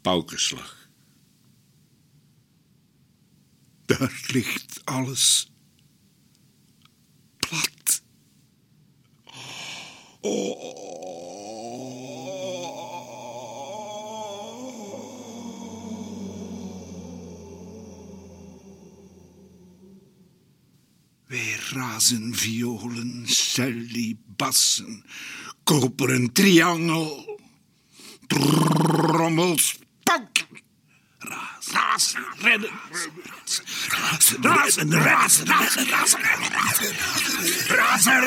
paukenslag. Daar ligt alles plat. Weer razen violen, cellibassen, koperen triangel, trommels. Razen, redden, razen, razen, razen, razen, razen, razen,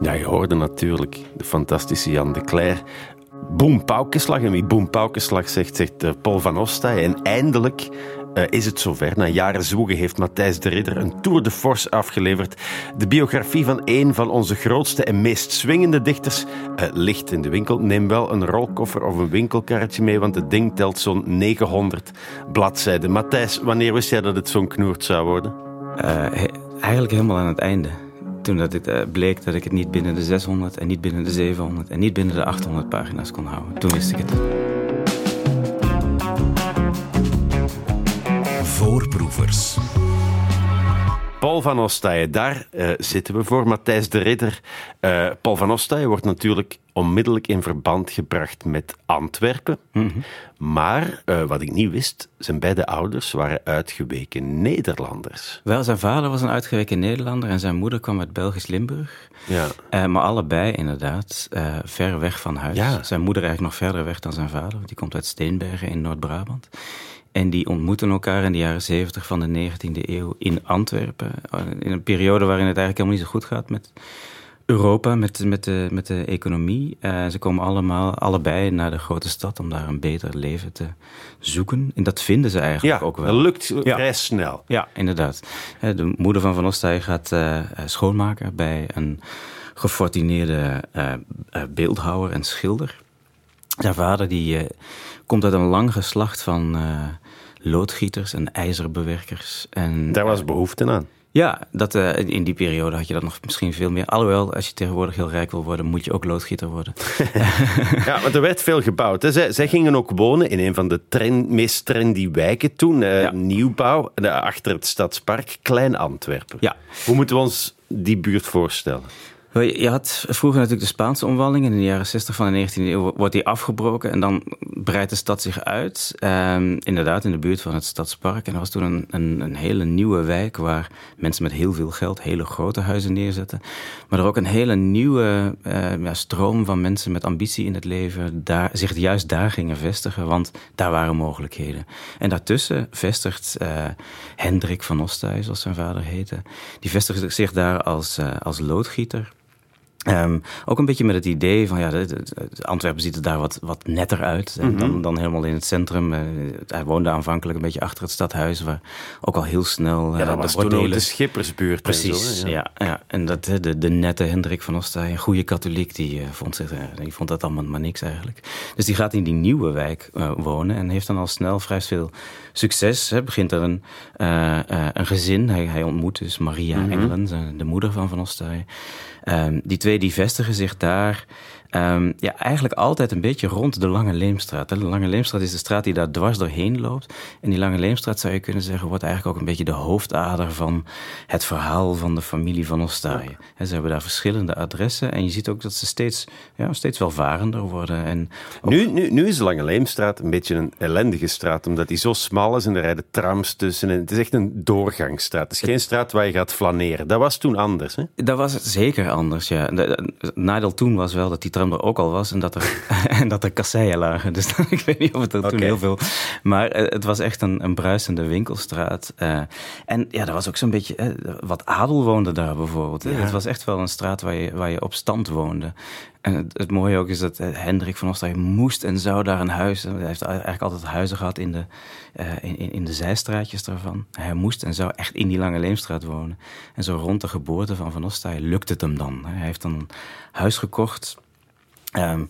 Ja, je hoorde natuurlijk de fantastische Jan de Cler. Boem Paukenslag. En wie Boem zegt, zegt eh, Paul van Ostaaij. En eindelijk eh, is het zover. Na jaren zwoegen heeft Matthijs de Ridder een tour de force afgeleverd. De biografie van een van onze grootste en meest swingende dichters eh, ligt in de winkel. Neem wel een rolkoffer of een winkelkarretje mee, want het ding telt zo'n 900 bladzijden. Matthijs, wanneer wist jij dat het zo'n knoert zou worden? Eh, eigenlijk helemaal aan het einde. Toen dat het, bleek dat ik het niet binnen de 600 en niet binnen de 700 en niet binnen de 800 pagina's kon houden. Toen wist ik het. Voorproevers. Paul van Ostaaien, daar eh, zitten we voor. Matthijs de Ridder. Eh, Paul van Ostaaien wordt natuurlijk onmiddellijk in verband gebracht met Antwerpen. Maar, eh, wat ik niet wist, zijn beide ouders waren uitgeweken Nederlanders. Wel, zijn vader was een uitgeweken Nederlander en zijn moeder kwam uit Belgisch Limburg. Ja. Eh, maar allebei inderdaad eh, ver weg van huis. Ja. Zijn moeder eigenlijk nog verder weg dan zijn vader. want Die komt uit Steenbergen in Noord-Brabant. En die ontmoeten elkaar in de jaren 70 van de 19e eeuw in Antwerpen. eh, In een periode waarin het eigenlijk helemaal niet zo goed gaat met Europa, met, met, de, met de economie. Eh, ze komen allemaal, allebei naar de grote stad om daar een beter leven te zoeken. En dat vinden ze eigenlijk Ja, ook wel. dat lukt Ja. vrij snel. Ja, inderdaad. Eh, De moeder van Van Ostaaij gaat schoonmaken bij een gefortuneerde eh, eh, beeldhouwer en schilder. Zijn vader die, komt uit een lang geslacht van loodgieters en ijzerbewerkers. En, Daar was behoefte aan. ja, dat, eh, in die periode had je dat nog misschien veel meer. Alhoewel, als je tegenwoordig heel rijk wil worden, moet je ook loodgieter worden. Ja, want er werd veel gebouwd. Hè. Zij, zij gingen ook wonen in een van de trend, meest trendy wijken toen. eh, Ja. Nieuwbouw, eh, achter het Stadspark, Klein Antwerpen. Ja. Hoe moeten we ons die buurt voorstellen? Je had vroeger natuurlijk de Spaanse omwalling. En in de jaren 60 van de 19e eeuw wordt die afgebroken. En dan breidt de stad zich uit. Ehm, inderdaad, in de buurt van het Stadspark. En dat was toen een, een, een hele nieuwe wijk... waar mensen met heel veel geld hele grote huizen neerzetten. Maar er ook een hele nieuwe eh, ja, stroom van mensen met ambitie in het leven... Daar, zich juist daar gingen vestigen, want daar waren mogelijkheden. En daartussen vestigt eh, Hendrik van Ostaaij, zoals zijn vader heette... die vestigt zich daar als, eh, als loodgieter... Ehm, ook een beetje met het idee van, ja, de- de- de- Antwerpen ziet er daar wat, wat netter uit eh, dan, dan helemaal in het centrum. Eh, hij woonde aanvankelijk een beetje achter het stadhuis, waar ook al heel snel eh, Ja, dat de was bordelen- de schippersbuurt. Precies, en zo, ja. Ja, En dat, de, de nette Hendrik van Ostaaij, een goede katholiek, die, eh, vond, zich, eh, die vond dat allemaal maar niks eigenlijk. Dus die gaat in die nieuwe wijk eh, wonen en heeft dan al snel vrij veel succes. Hè. Begint er een, eh, eh, een gezin, hij, hij ontmoet dus Maria Engelen, zijn- de moeder van Van Ostaaij. Ehm, die twee die vestigen zich daar ehm, ja, eigenlijk altijd een beetje rond de Lange Leemstraat. De Lange Leemstraat is de straat die daar dwars doorheen loopt. En die Lange Leemstraat, zou je kunnen zeggen, wordt eigenlijk ook een beetje de hoofdader van het verhaal van de familie van Ostaaien. Hè, Ze hebben daar verschillende adressen en je ziet ook dat ze steeds, ja, steeds welvarender worden. En Nu, nu, nu is de Lange Leemstraat een beetje een ellendige straat, omdat die zo smal is en er rijden trams tussen. En het is echt een doorgangsstraat. Het is geen straat waar je gaat flaneren. Dat was toen anders. Hè? Dat was zeker anders, ja. Nadeel toen was wel dat die tram er ook al was en dat er, en dat er kasseien lagen. Dus ik weet niet of het er toen heel veel... Maar eh, het was echt een, een bruisende winkelstraat. eh. en ja, er was ook zo'n beetje... eh, wat adel woonde daar bijvoorbeeld. Het was echt wel een straat waar je, waar je op stand woonde. En het, het mooie ook is dat Hendrik van Ostaaij moest en zou daar een huis... Hij heeft eigenlijk altijd huizen gehad in de, in, in- in de zijstraatjes daarvan. Hij moest en zou echt in die Lange Leemstraat wonen. En zo rond de geboorte van Van Ostaaij lukt het hem dan. Hij heeft dan een huis gekocht... Ehm,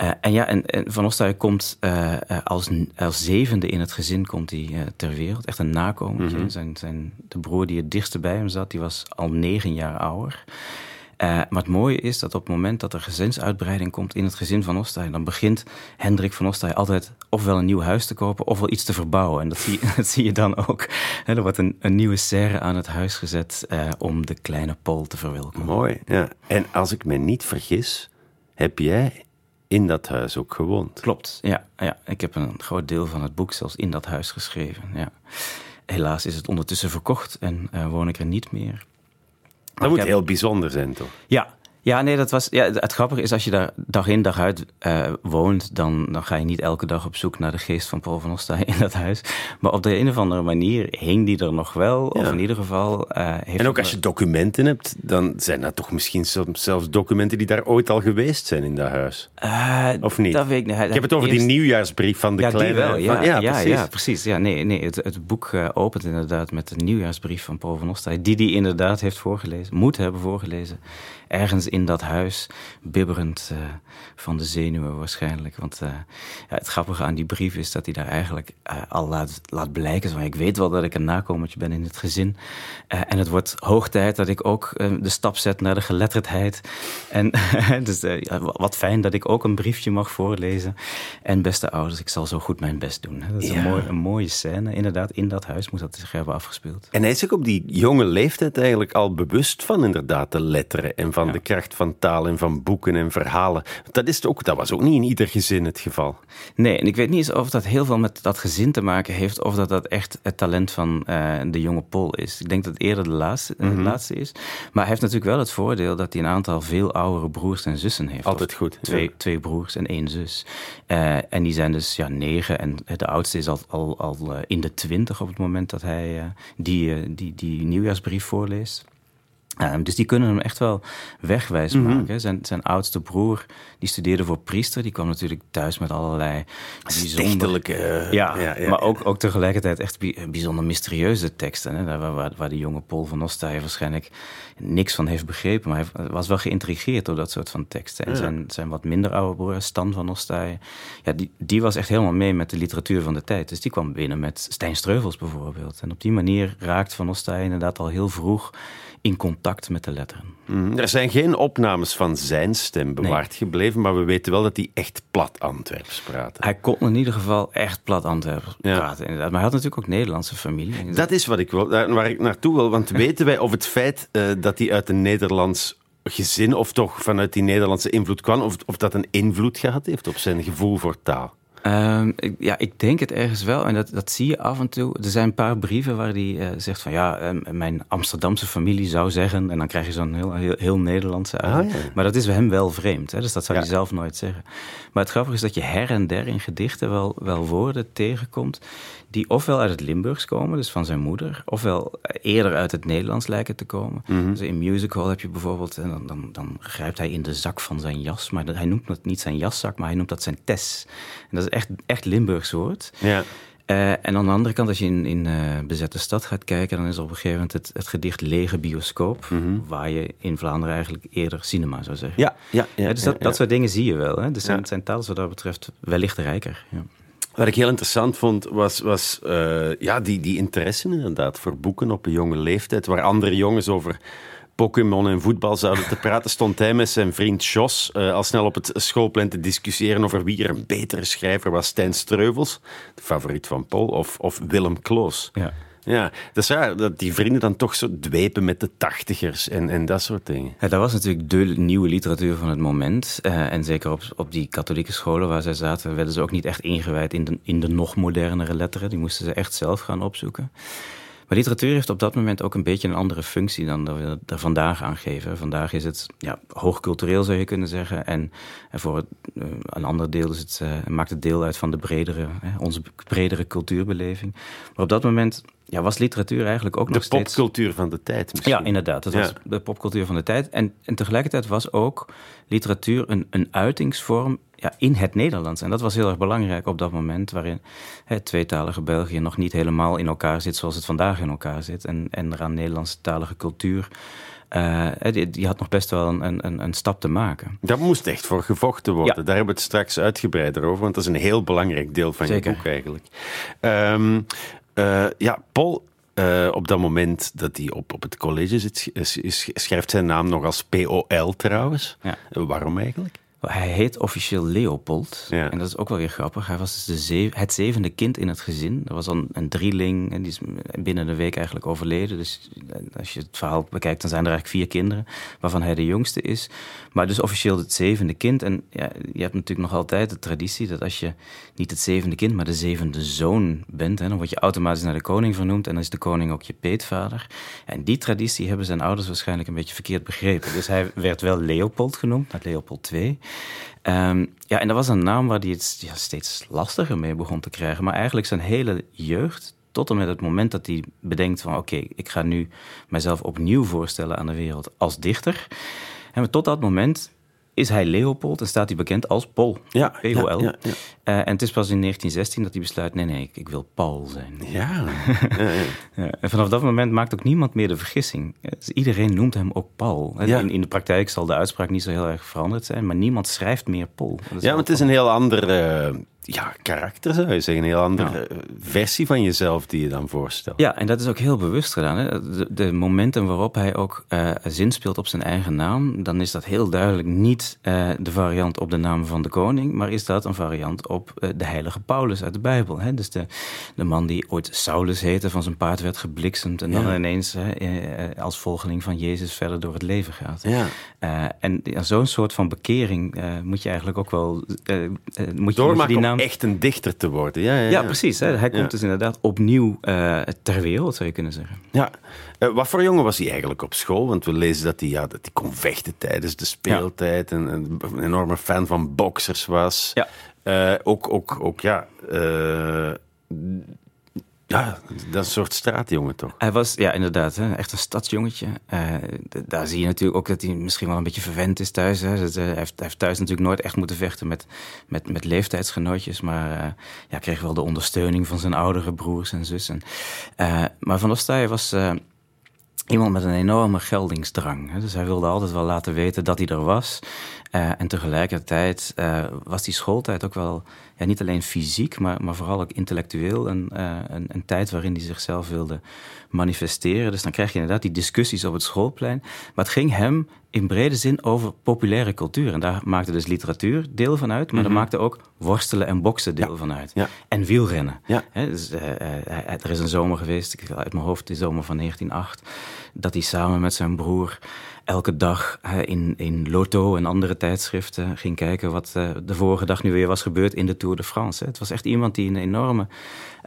eh, en ja, en, en Van Ostaaij komt eh, eh, als, als zevende in het gezin komt hij, ter wereld. Echt een nakomertje. zijn, zijn, de broer die het dichtste bij hem zat, die was al negen jaar ouder. Maar het mooie is dat op het moment dat er gezinsuitbreiding komt in het gezin van Ostay, dan begint Hendrik van Ostay altijd ofwel een nieuw huis te kopen ofwel iets te verbouwen. En dat zie, dat zie je dan ook. er wordt een, een, nieuwe serre aan het huis gezet om de kleine Paul te verwelkomen. Mooi, ja. En als ik me niet vergis, heb jij in dat huis ook gewoond. Klopt, ja, ja. Ik heb een groot deel van het boek zelfs in dat huis geschreven. Ja. Helaas is het ondertussen verkocht en uh, woon ik er niet meer. Dat moet heel bijzonder zijn, toch? Ja, ja, nee, dat was. Ja, het grappige is als je daar dag in dag uit uh, woont, dan, dan ga je niet elke dag op zoek naar de geest van Paul van in dat huis. Maar op de een of andere manier hing die er nog wel. Of in ieder geval. Uh, heeft en ook als je documenten hebt, dan zijn dat toch misschien zelfs documenten die daar ooit al geweest zijn in dat huis. Uh, of niet? Dat weet ik niet. Ik heb het over die nieuwjaarsbrief van de ja, kleine. Die wel, ja, van, ja, ja, precies. Ja, precies. Ja, nee, nee, het, het boek opent inderdaad met de nieuwjaarsbrief van Paul van die die inderdaad heeft voorgelezen, moet hebben voorgelezen ergens in dat huis, bibberend uh, van de zenuwen waarschijnlijk. Want uh, ja, het grappige aan die brief is dat hij daar eigenlijk uh, al laat, laat blijken. Van, ik weet wel dat ik een nakomertje ben in het gezin. en het wordt hoog tijd dat ik ook de stap zet naar de geletterdheid. En dus wat fijn dat ik ook een briefje mag voorlezen. En beste ouders, ik zal zo goed mijn best doen. Dat is ja. een, mooi, een mooie scène. Inderdaad, in dat huis moet dat zich hebben afgespeeld. En hij is ook op die jonge leeftijd eigenlijk al bewust van inderdaad de letteren en van van de kracht van taal en van boeken en verhalen. Dat, is ook, dat was ook niet in ieder gezin het geval. Nee, en ik weet niet eens of dat heel veel met dat gezin te maken heeft, of dat dat echt het talent van uh, de jonge Paul is. Ik denk dat het eerder de laatste, mm -hmm. het laatste is. Maar hij heeft natuurlijk wel het voordeel dat hij een aantal veel oudere broers en zussen heeft. Altijd goed. Twee, ja. twee broers en één zus. Uh, en die zijn dus ja, negen en de oudste is al, al, al in de twintig op het moment dat hij die, die, die nieuwjaarsbrief voorleest. Um, dus die kunnen hem echt wel wegwijs Mhm. maken. Zijn, zijn oudste broer, die studeerde voor priester. Die kwam natuurlijk thuis met allerlei bijzonder... Stichtelijke... Ja, maar ook, ook tegelijkertijd echt bij- bijzonder mysterieuze teksten. Hè, waar, waar, waar de jonge Paul van Ostaaij waarschijnlijk niks van heeft begrepen. Maar hij was wel geïntrigeerd door dat soort van teksten. En Ja. zijn, zijn wat minder oude broer, Stan van Ostaaij... Ja, die, die was echt helemaal mee met de literatuur van de tijd. Dus die kwam binnen met Stijn Streuvels bijvoorbeeld. En op die manier raakt Van Ostaaij inderdaad al heel vroeg in contact met de letteren. Mhm. Er zijn geen opnames van zijn stem bewaard gebleven, maar we weten wel dat hij echt plat Antwerps praatte. Hij kon in ieder geval echt plat Antwerpen Ja. praten, inderdaad. Maar hij had natuurlijk ook Nederlandse familie. Dat is wat ik wil, waar ik naartoe wil. Want weten wij of het feit eh, dat hij uit een Nederlands gezin, of toch vanuit die Nederlandse invloed kwam, of, of dat een invloed gehad heeft op zijn gevoel voor taal? Ehm, ik- ja, ik denk het ergens wel. En dat, dat zie je af en toe. Er zijn een paar brieven waar hij eh, zegt van... ja, ehm, mijn Amsterdamse familie zou zeggen... en dan krijg je zo'n heel, heel, heel Nederlandse uit. Ah, ja. Maar dat is hem wel vreemd. Hè? Dus dat zou Ja. hij zelf nooit zeggen. Maar het grappige is dat je her en der in gedichten... wel, wel woorden tegenkomt... die ofwel uit het Limburgs komen, dus van zijn moeder... ofwel eerder uit het Nederlands lijken te komen. Mhm. Dus in Musical heb je bijvoorbeeld... en dan, dan, dan grijpt hij in de zak van zijn jas... maar hij noemt dat niet zijn jaszak, maar hij noemt dat zijn tes. En dat is echt, echt Limburgs woord. Ja. Eh, en aan de andere kant, als je in, in eh, Bezette Stad gaat kijken... dan is er op een gegeven moment het, het gedicht Lege Bioscoop... waar je in Vlaanderen eigenlijk eerder cinema zou zeggen. Ja, ja, ja, Ja, dus ja, dat, dat soort dingen zie je wel. Hè? Dus zijn, zijn taal wat dat betreft wellicht rijker. Ja. Wat ik heel interessant vond, was, was eh, ja, die, die interesse inderdaad voor boeken op een jonge leeftijd. Waar andere jongens over Pokémon en voetbal zouden te praten, stond hij met zijn vriend Jos eh, al snel op het schoolplein te discussiëren over wie er een betere schrijver was. Stijn Streuvels, de favoriet van Paul, of, of Willem Kloos. Ja. Ja, dat is raar dat die vrienden dan toch zo dwepen met de tachtigers en, en dat soort dingen. Ja, dat was natuurlijk de nieuwe literatuur van het moment. Eh, en zeker op, op die katholieke scholen waar zij zaten, werden ze ook niet echt ingewijd in de, in de nog modernere letteren. Die moesten ze echt zelf gaan opzoeken. Maar literatuur heeft op dat moment ook een beetje een andere functie dan dat we er vandaag aan geven. Vandaag is het ja, hoogcultureel, zou je kunnen zeggen. En, en voor het, eh, een ander deel is het, eh, maakt het deel uit van de bredere, onze bredere cultuurbeleving. Maar op dat moment ja, was literatuur eigenlijk ook De nog steeds... popcultuur van de tijd misschien. Ja, inderdaad. Dat Ja. was de popcultuur van de tijd. En, en tegelijkertijd was ook literatuur een, een uitingsvorm ja, in het Nederlands. En dat was heel erg belangrijk op dat moment, waarin het tweetalige België nog niet helemaal in elkaar zit zoals het vandaag in elkaar zit. En, en er aan Nederlandstalige cultuur, eh, die, die had nog best wel een, een, een stap te maken. Daar moest echt voor gevochten worden. Ja. Daar hebben we het straks uitgebreider over, want dat is een heel belangrijk deel van Zeker. je boek eigenlijk. Ehm, eh, ja, Paul eh, op dat moment dat hij op, op het college zit, schrijft zijn naam nog als POL trouwens. Ja. waarom eigenlijk? Hij heet officieel Leopold. En dat is ook wel weer grappig. Hij was dus de het zevende kind in het gezin. Er was dan een drieling en die is binnen een week eigenlijk overleden. Dus als je het verhaal bekijkt, dan zijn er eigenlijk vier kinderen, waarvan hij de jongste is. Maar dus officieel het zevende kind. En ja, je hebt natuurlijk nog altijd de traditie dat als je niet het zevende kind, maar de zevende zoon bent, hè, dan word je automatisch naar de koning vernoemd en dan is de koning ook je peetvader. En die traditie hebben zijn ouders waarschijnlijk een beetje verkeerd begrepen. Dus hij werd wel Leopold genoemd, naar Leopold II. Ehm, ja, en dat was een naam waar hij het ja, steeds lastiger mee begon te krijgen. Maar eigenlijk zijn hele jeugd, tot en met het moment dat hij bedenkt van... oké, ik ga nu mezelf opnieuw voorstellen aan de wereld als dichter... En tot dat moment is hij Leopold en staat hij bekend als Paul. Ja, P-O-L. Ja, ja, uh, en het is pas in 1916 dat hij besluit: nee, nee, ik, ik wil Paul zijn. Ja. en vanaf dat moment maakt ook niemand meer de vergissing. Dus iedereen noemt hem ook Paul. In, in, de praktijk zal de uitspraak niet zo heel erg veranderd zijn, maar niemand schrijft meer Paul. Ja, want het is een heel ander ja, karakter zou je zeggen. Een heel andere versie van jezelf die je dan voorstelt. Ja, en dat is ook heel bewust gedaan. Hè? De, momenten waarop hij ook uh, zin speelt op zijn eigen naam, dan is dat heel duidelijk niet uh, de variant op de naam van de koning, maar is dat een variant op uh, de heilige Paulus uit de Bijbel. Hè? Dus de, de man die ooit Saulus heette, van zijn paard werd gebliksemd en dan ineens als volgeling van Jezus verder door het leven gaat. Ja. en zo'n soort van bekering moet je eigenlijk ook wel... moet je, moet je die naam echt een dichter te worden. Ja, ja, ja. precies. Hè. Hij komt dus inderdaad opnieuw uh, ter wereld, zou je kunnen zeggen. Ja. Uh, wat voor jongen was hij eigenlijk op school? Want we lezen dat hij, ja, dat hij kon vechten tijdens de speeltijd. En een, een enorme fan van boxers was. Ja. Uh, ook, ook, ook, ja ja, dat is een soort straatjongen toch? Hij was, ja, inderdaad, hè, echt een stadsjongetje. Uh, daar zie je natuurlijk ook dat hij misschien wel een beetje verwend is thuis. Hè. Uh, hij, heeft, heeft, thuis natuurlijk nooit echt moeten vechten met, met, met leeftijdsgenootjes. Maar uh, ja, kreeg wel de ondersteuning van zijn oudere broers en zussen. maar Van Ostaaij was iemand met een enorme geldingsdrang. Hè. Dus hij wilde altijd wel laten weten dat hij er was. en tegelijkertijd was die schooltijd ook wel ja, niet alleen fysiek, maar, maar vooral ook intellectueel een, uh, een, een, tijd waarin hij zichzelf wilde manifesteren. Dus dan krijg je inderdaad die discussies op het schoolplein. Maar het ging hem in brede zin over populaire cultuur. En daar maakte dus literatuur deel van uit, maar mm daar maakte ook worstelen en boksen deel van uit. Ja. En wielrennen. Ja. dus, uh, er is een zomer geweest, ik uit mijn hoofd, de zomer van 1908, dat hij samen met zijn broer elke dag in, in Lotto en andere tijdschriften ging kijken wat uh, de vorige dag nu weer was gebeurd in de Tour de France. Het was echt iemand die een enorme,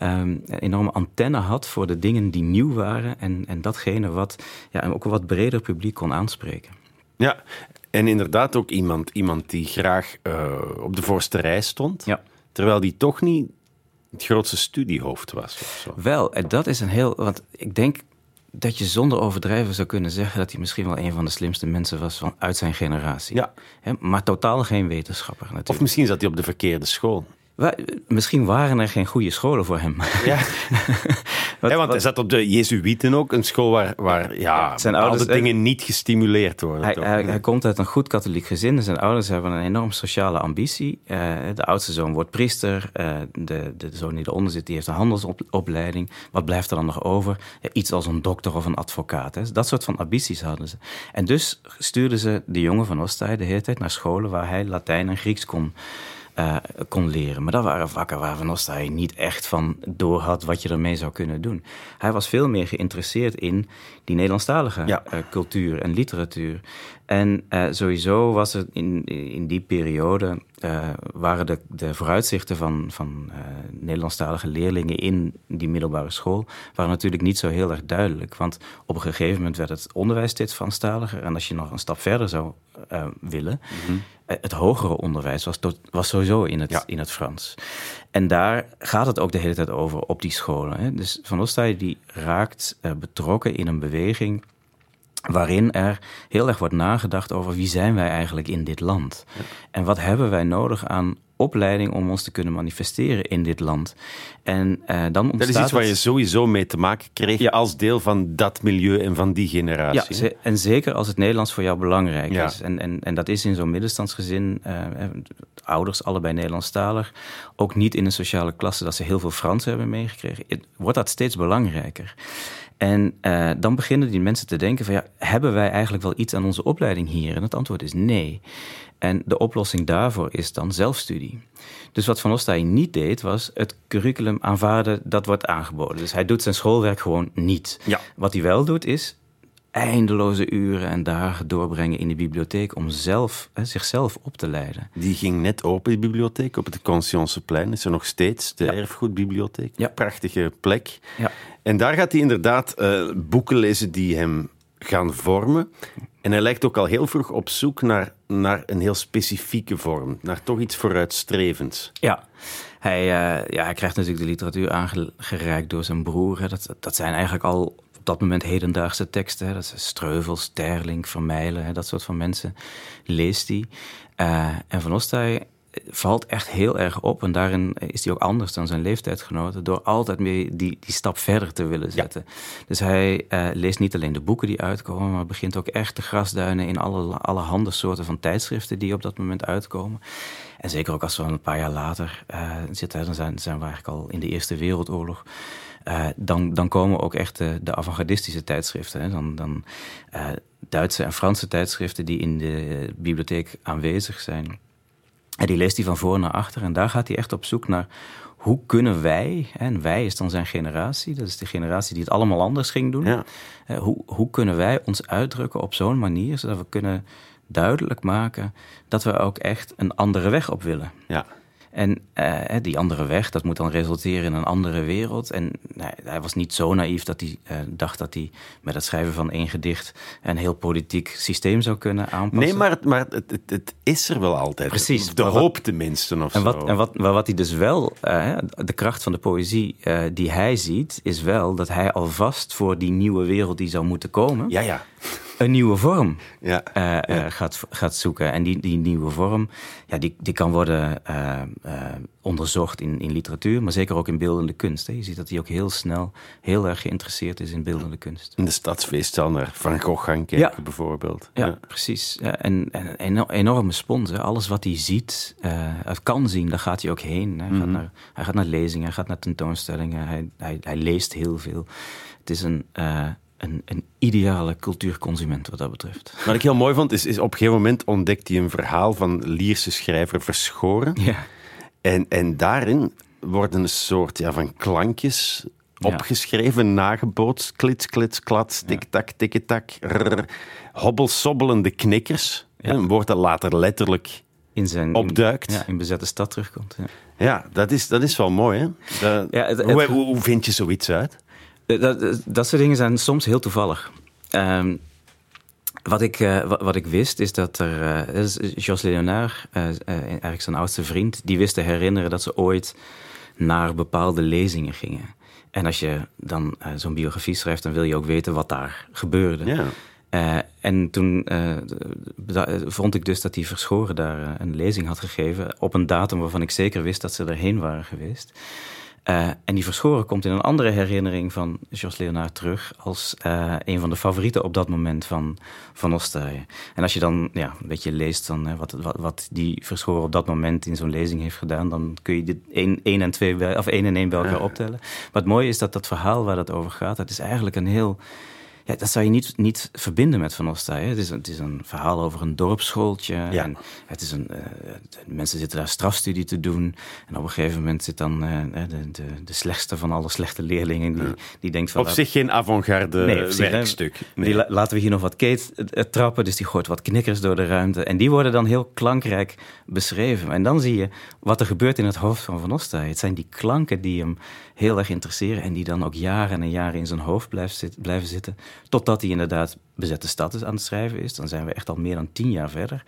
um, enorme antenne had voor de dingen die nieuw waren en, en datgene wat ja, ook een wat breder publiek kon aanspreken. Ja, en inderdaad ook iemand, iemand die graag uh, op de voorste rij stond, ja. terwijl die toch niet het grootste studiehoofd was. Of zo. Wel, en dat is een heel. Want ik denk dat je zonder overdrijven zou kunnen zeggen dat hij misschien wel een van de slimste mensen was van, uit zijn generatie. Ja. maar totaal geen wetenschapper natuurlijk. Of misschien zat hij op de verkeerde school misschien waren er geen goede scholen voor hem. Ja, wat, want hij zat op de Jezuïeten ook, een school waar, waar ja, zijn ouders, dingen niet gestimuleerd worden. Hij, hij, hij, komt uit een goed katholiek gezin. Zijn ouders hebben een enorm sociale ambitie. Uh, de oudste zoon wordt priester. Uh, de, de zoon die eronder zit, die heeft een handelsopleiding. Wat blijft er dan nog over? Ja, iets als een dokter of een advocaat. Hè. Dat soort van ambities hadden ze. En dus stuurden ze de jongen van Ostij de hele tijd naar scholen waar hij Latijn en Grieks kon uh, kon leren. Maar dat waren vakken waar Van hij niet echt van door had wat je ermee zou kunnen doen. Hij was veel meer geïnteresseerd in die Nederlandstalige ja. uh, cultuur en literatuur. En uh, sowieso was het in, in die periode uh, waren de, de vooruitzichten van, van uh, Nederlandstalige leerlingen in die middelbare school waren natuurlijk niet zo heel erg duidelijk. Want op een gegeven moment werd het onderwijs steeds Franstaliger. En als je nog een stap verder zou uh, willen, mm -hmm. het hogere onderwijs was, tot, was sowieso in het, ja. in het Frans. En daar gaat het ook de hele tijd over op die scholen. Hè. Dus Van Ostaaij die raakt betrokken in een beweging waarin er heel erg wordt nagedacht over wie zijn wij eigenlijk in dit land. En wat hebben wij nodig aan opleiding om ons te kunnen manifesteren in dit land. En uh, dan ontstaat Dat is iets waar je sowieso mee te maken kreeg ja. als deel van dat milieu en van die generatie. Ja, en zeker als het Nederlands voor jou belangrijk ja. is. En, en, en dat is in zo'n middenstandsgezin, uh, ouders allebei Nederlandstalig, ook niet in een sociale klasse dat ze heel veel Frans hebben meegekregen, wordt dat steeds belangrijker. En uh, dan beginnen die mensen te denken van ja, hebben wij eigenlijk wel iets aan onze opleiding hier? En het antwoord is nee. En de oplossing daarvoor is dan zelfstudie. Dus wat Van Ostaaij niet deed, was het curriculum aanvaarden dat wordt aangeboden. Dus hij doet zijn schoolwerk gewoon niet. Ja. Wat hij wel doet, is eindeloze uren en dagen doorbrengen in de bibliotheek om zelf, hè, zichzelf op te leiden. Die ging net open, die bibliotheek, op het Conscienceplein. Is er nog steeds de ja. erfgoedbibliotheek. Ja. Prachtige plek. Ja. En daar gaat hij inderdaad uh, boeken lezen die hem gaan vormen. En hij lijkt ook al heel vroeg op zoek naar, naar een heel specifieke vorm, naar toch iets vooruitstrevends. Ja, hij, uh, ja, hij krijgt natuurlijk de literatuur aangereikt door zijn broer. Hè. Dat, dat zijn eigenlijk al op dat moment hedendaagse teksten. Hè. Dat zijn Streuvel, Sterling, Vermeilen, hè, dat soort van mensen leest hij. Uh, en Van Ostaaij valt echt heel erg op. En daarin is hij ook anders dan zijn leeftijdsgenoten. Door altijd meer die, die stap verder te willen zetten. Ja. Dus hij uh, leest niet alleen de boeken die uitkomen. Maar begint ook echt te grasduinen in alle, allerhande soorten van tijdschriften die op dat moment uitkomen. En zeker ook als we een paar jaar later uh, zitten. Dan zijn, zijn we eigenlijk al in de Eerste Wereldoorlog. Uh, dan, dan komen ook echt de, de avant-gardistische tijdschriften. Hè. Dan, dan Duitse en Franse tijdschriften die in de bibliotheek aanwezig zijn. En die leest hij van voor naar achter. En daar gaat hij echt op zoek naar hoe kunnen wij, en wij is dan zijn generatie, dat is de generatie die het allemaal anders ging doen. Ja. Hoe, hoe kunnen wij ons uitdrukken op zo'n manier, zodat we kunnen duidelijk maken dat we ook echt een andere weg op willen. Ja. En uh, die andere weg, dat moet dan resulteren in een andere wereld. En nou, hij was niet zo naïef dat hij uh, dacht dat hij met het schrijven van één gedicht een heel politiek systeem zou kunnen aanpassen. Nee, maar, het, maar het, het, het is er wel altijd. Precies. De hoop tenminste of en zo. Wat, en wat, maar wat hij dus wel, uh, de kracht van de poëzie die hij ziet, is wel dat hij alvast voor die nieuwe wereld die zou moeten komen. Ja, ja een nieuwe vorm ja, uh, ja. Uh, gaat, gaat zoeken. En die, die nieuwe vorm, ja, die, die kan worden uh, onderzocht in, in literatuur, maar zeker ook in beeldende kunst. Hè. Je ziet dat hij ook heel snel heel erg geïnteresseerd is in beeldende kunst. In de stadsfeeststal naar Van Gogh gaan kijken, ja. bijvoorbeeld. Ja, precies. en, en een enorme spons. Hè. Alles wat hij ziet, kan zien, daar gaat hij ook heen. Hij, mm -hmm. gaat, naar, hij gaat naar lezingen, hij gaat naar tentoonstellingen, hij, hij, hij leest heel veel. Het is een een, een, ideale cultuurconsument wat dat betreft. Wat ik heel mooi vond, is, is op een gegeven moment ontdekt hij een verhaal van Lierse schrijver Verschoren. Ja. En, en daarin worden een soort ja, van klankjes opgeschreven, nagebootst. Klits, klits, klats, tik-tak, tik-tak. Hobbelsobbelende knikkers. Ja. Een woord dat later letterlijk in zijn, opduikt. In, ja, in bezette stad terugkomt. Ja, ja dat, is, dat is wel mooi. Hè? Dat, ja, het, het, hoe, hoe, hoe vind je zoiets uit? Dat, dat soort dingen zijn soms heel toevallig. Um, wat, ik, uh, wat, wat, ik wist is dat er. Uh, Jos Leonard, uh, eigenlijk zijn oudste vriend, die wist te herinneren dat ze ooit naar bepaalde lezingen gingen. En als je dan zo'n biografie schrijft, dan wil je ook weten wat daar gebeurde. Ja. En toen vond ik dus dat die Verschoren daar een lezing had gegeven op een datum waarvan ik zeker wist dat ze erheen waren geweest. Uh, en die Verschoren komt in een andere herinnering van Jos Leonard terug als uh, een van de favorieten op dat moment van Van Ostaaien. En als je dan ja, een beetje leest uh, wat, wat, wat, die Verschoren op dat moment in zo'n lezing heeft gedaan, dan kun je dit 1 en 2 of 1 en 1 bij elkaar optellen. Maar het mooie is dat dat verhaal waar dat over gaat, dat is eigenlijk een heel ja, dat zou je niet, niet verbinden met Van Ostaaij. Het is, het is een verhaal over een dorpsschooltje. Ja. En het is een, uh, mensen zitten daar strafstudie te doen. En op een gegeven moment zit dan uh, de, de, de slechtste van alle slechte leerlingen... die, die denkt van... Op zich geen avant-garde nee, werkstuk. Nee. Die, laten we hier nog wat keet trappen. Dus die gooit wat knikkers door de ruimte. En die worden dan heel klankrijk beschreven. En dan zie je wat er gebeurt in het hoofd van Van Ostaaij. Het zijn die klanken die hem heel erg interesseren... en die dan ook jaren en jaren in zijn hoofd blijven zitten... totdat hij inderdaad bezette stad is aan het schrijven is. Dan zijn we echt al meer dan tien jaar verder.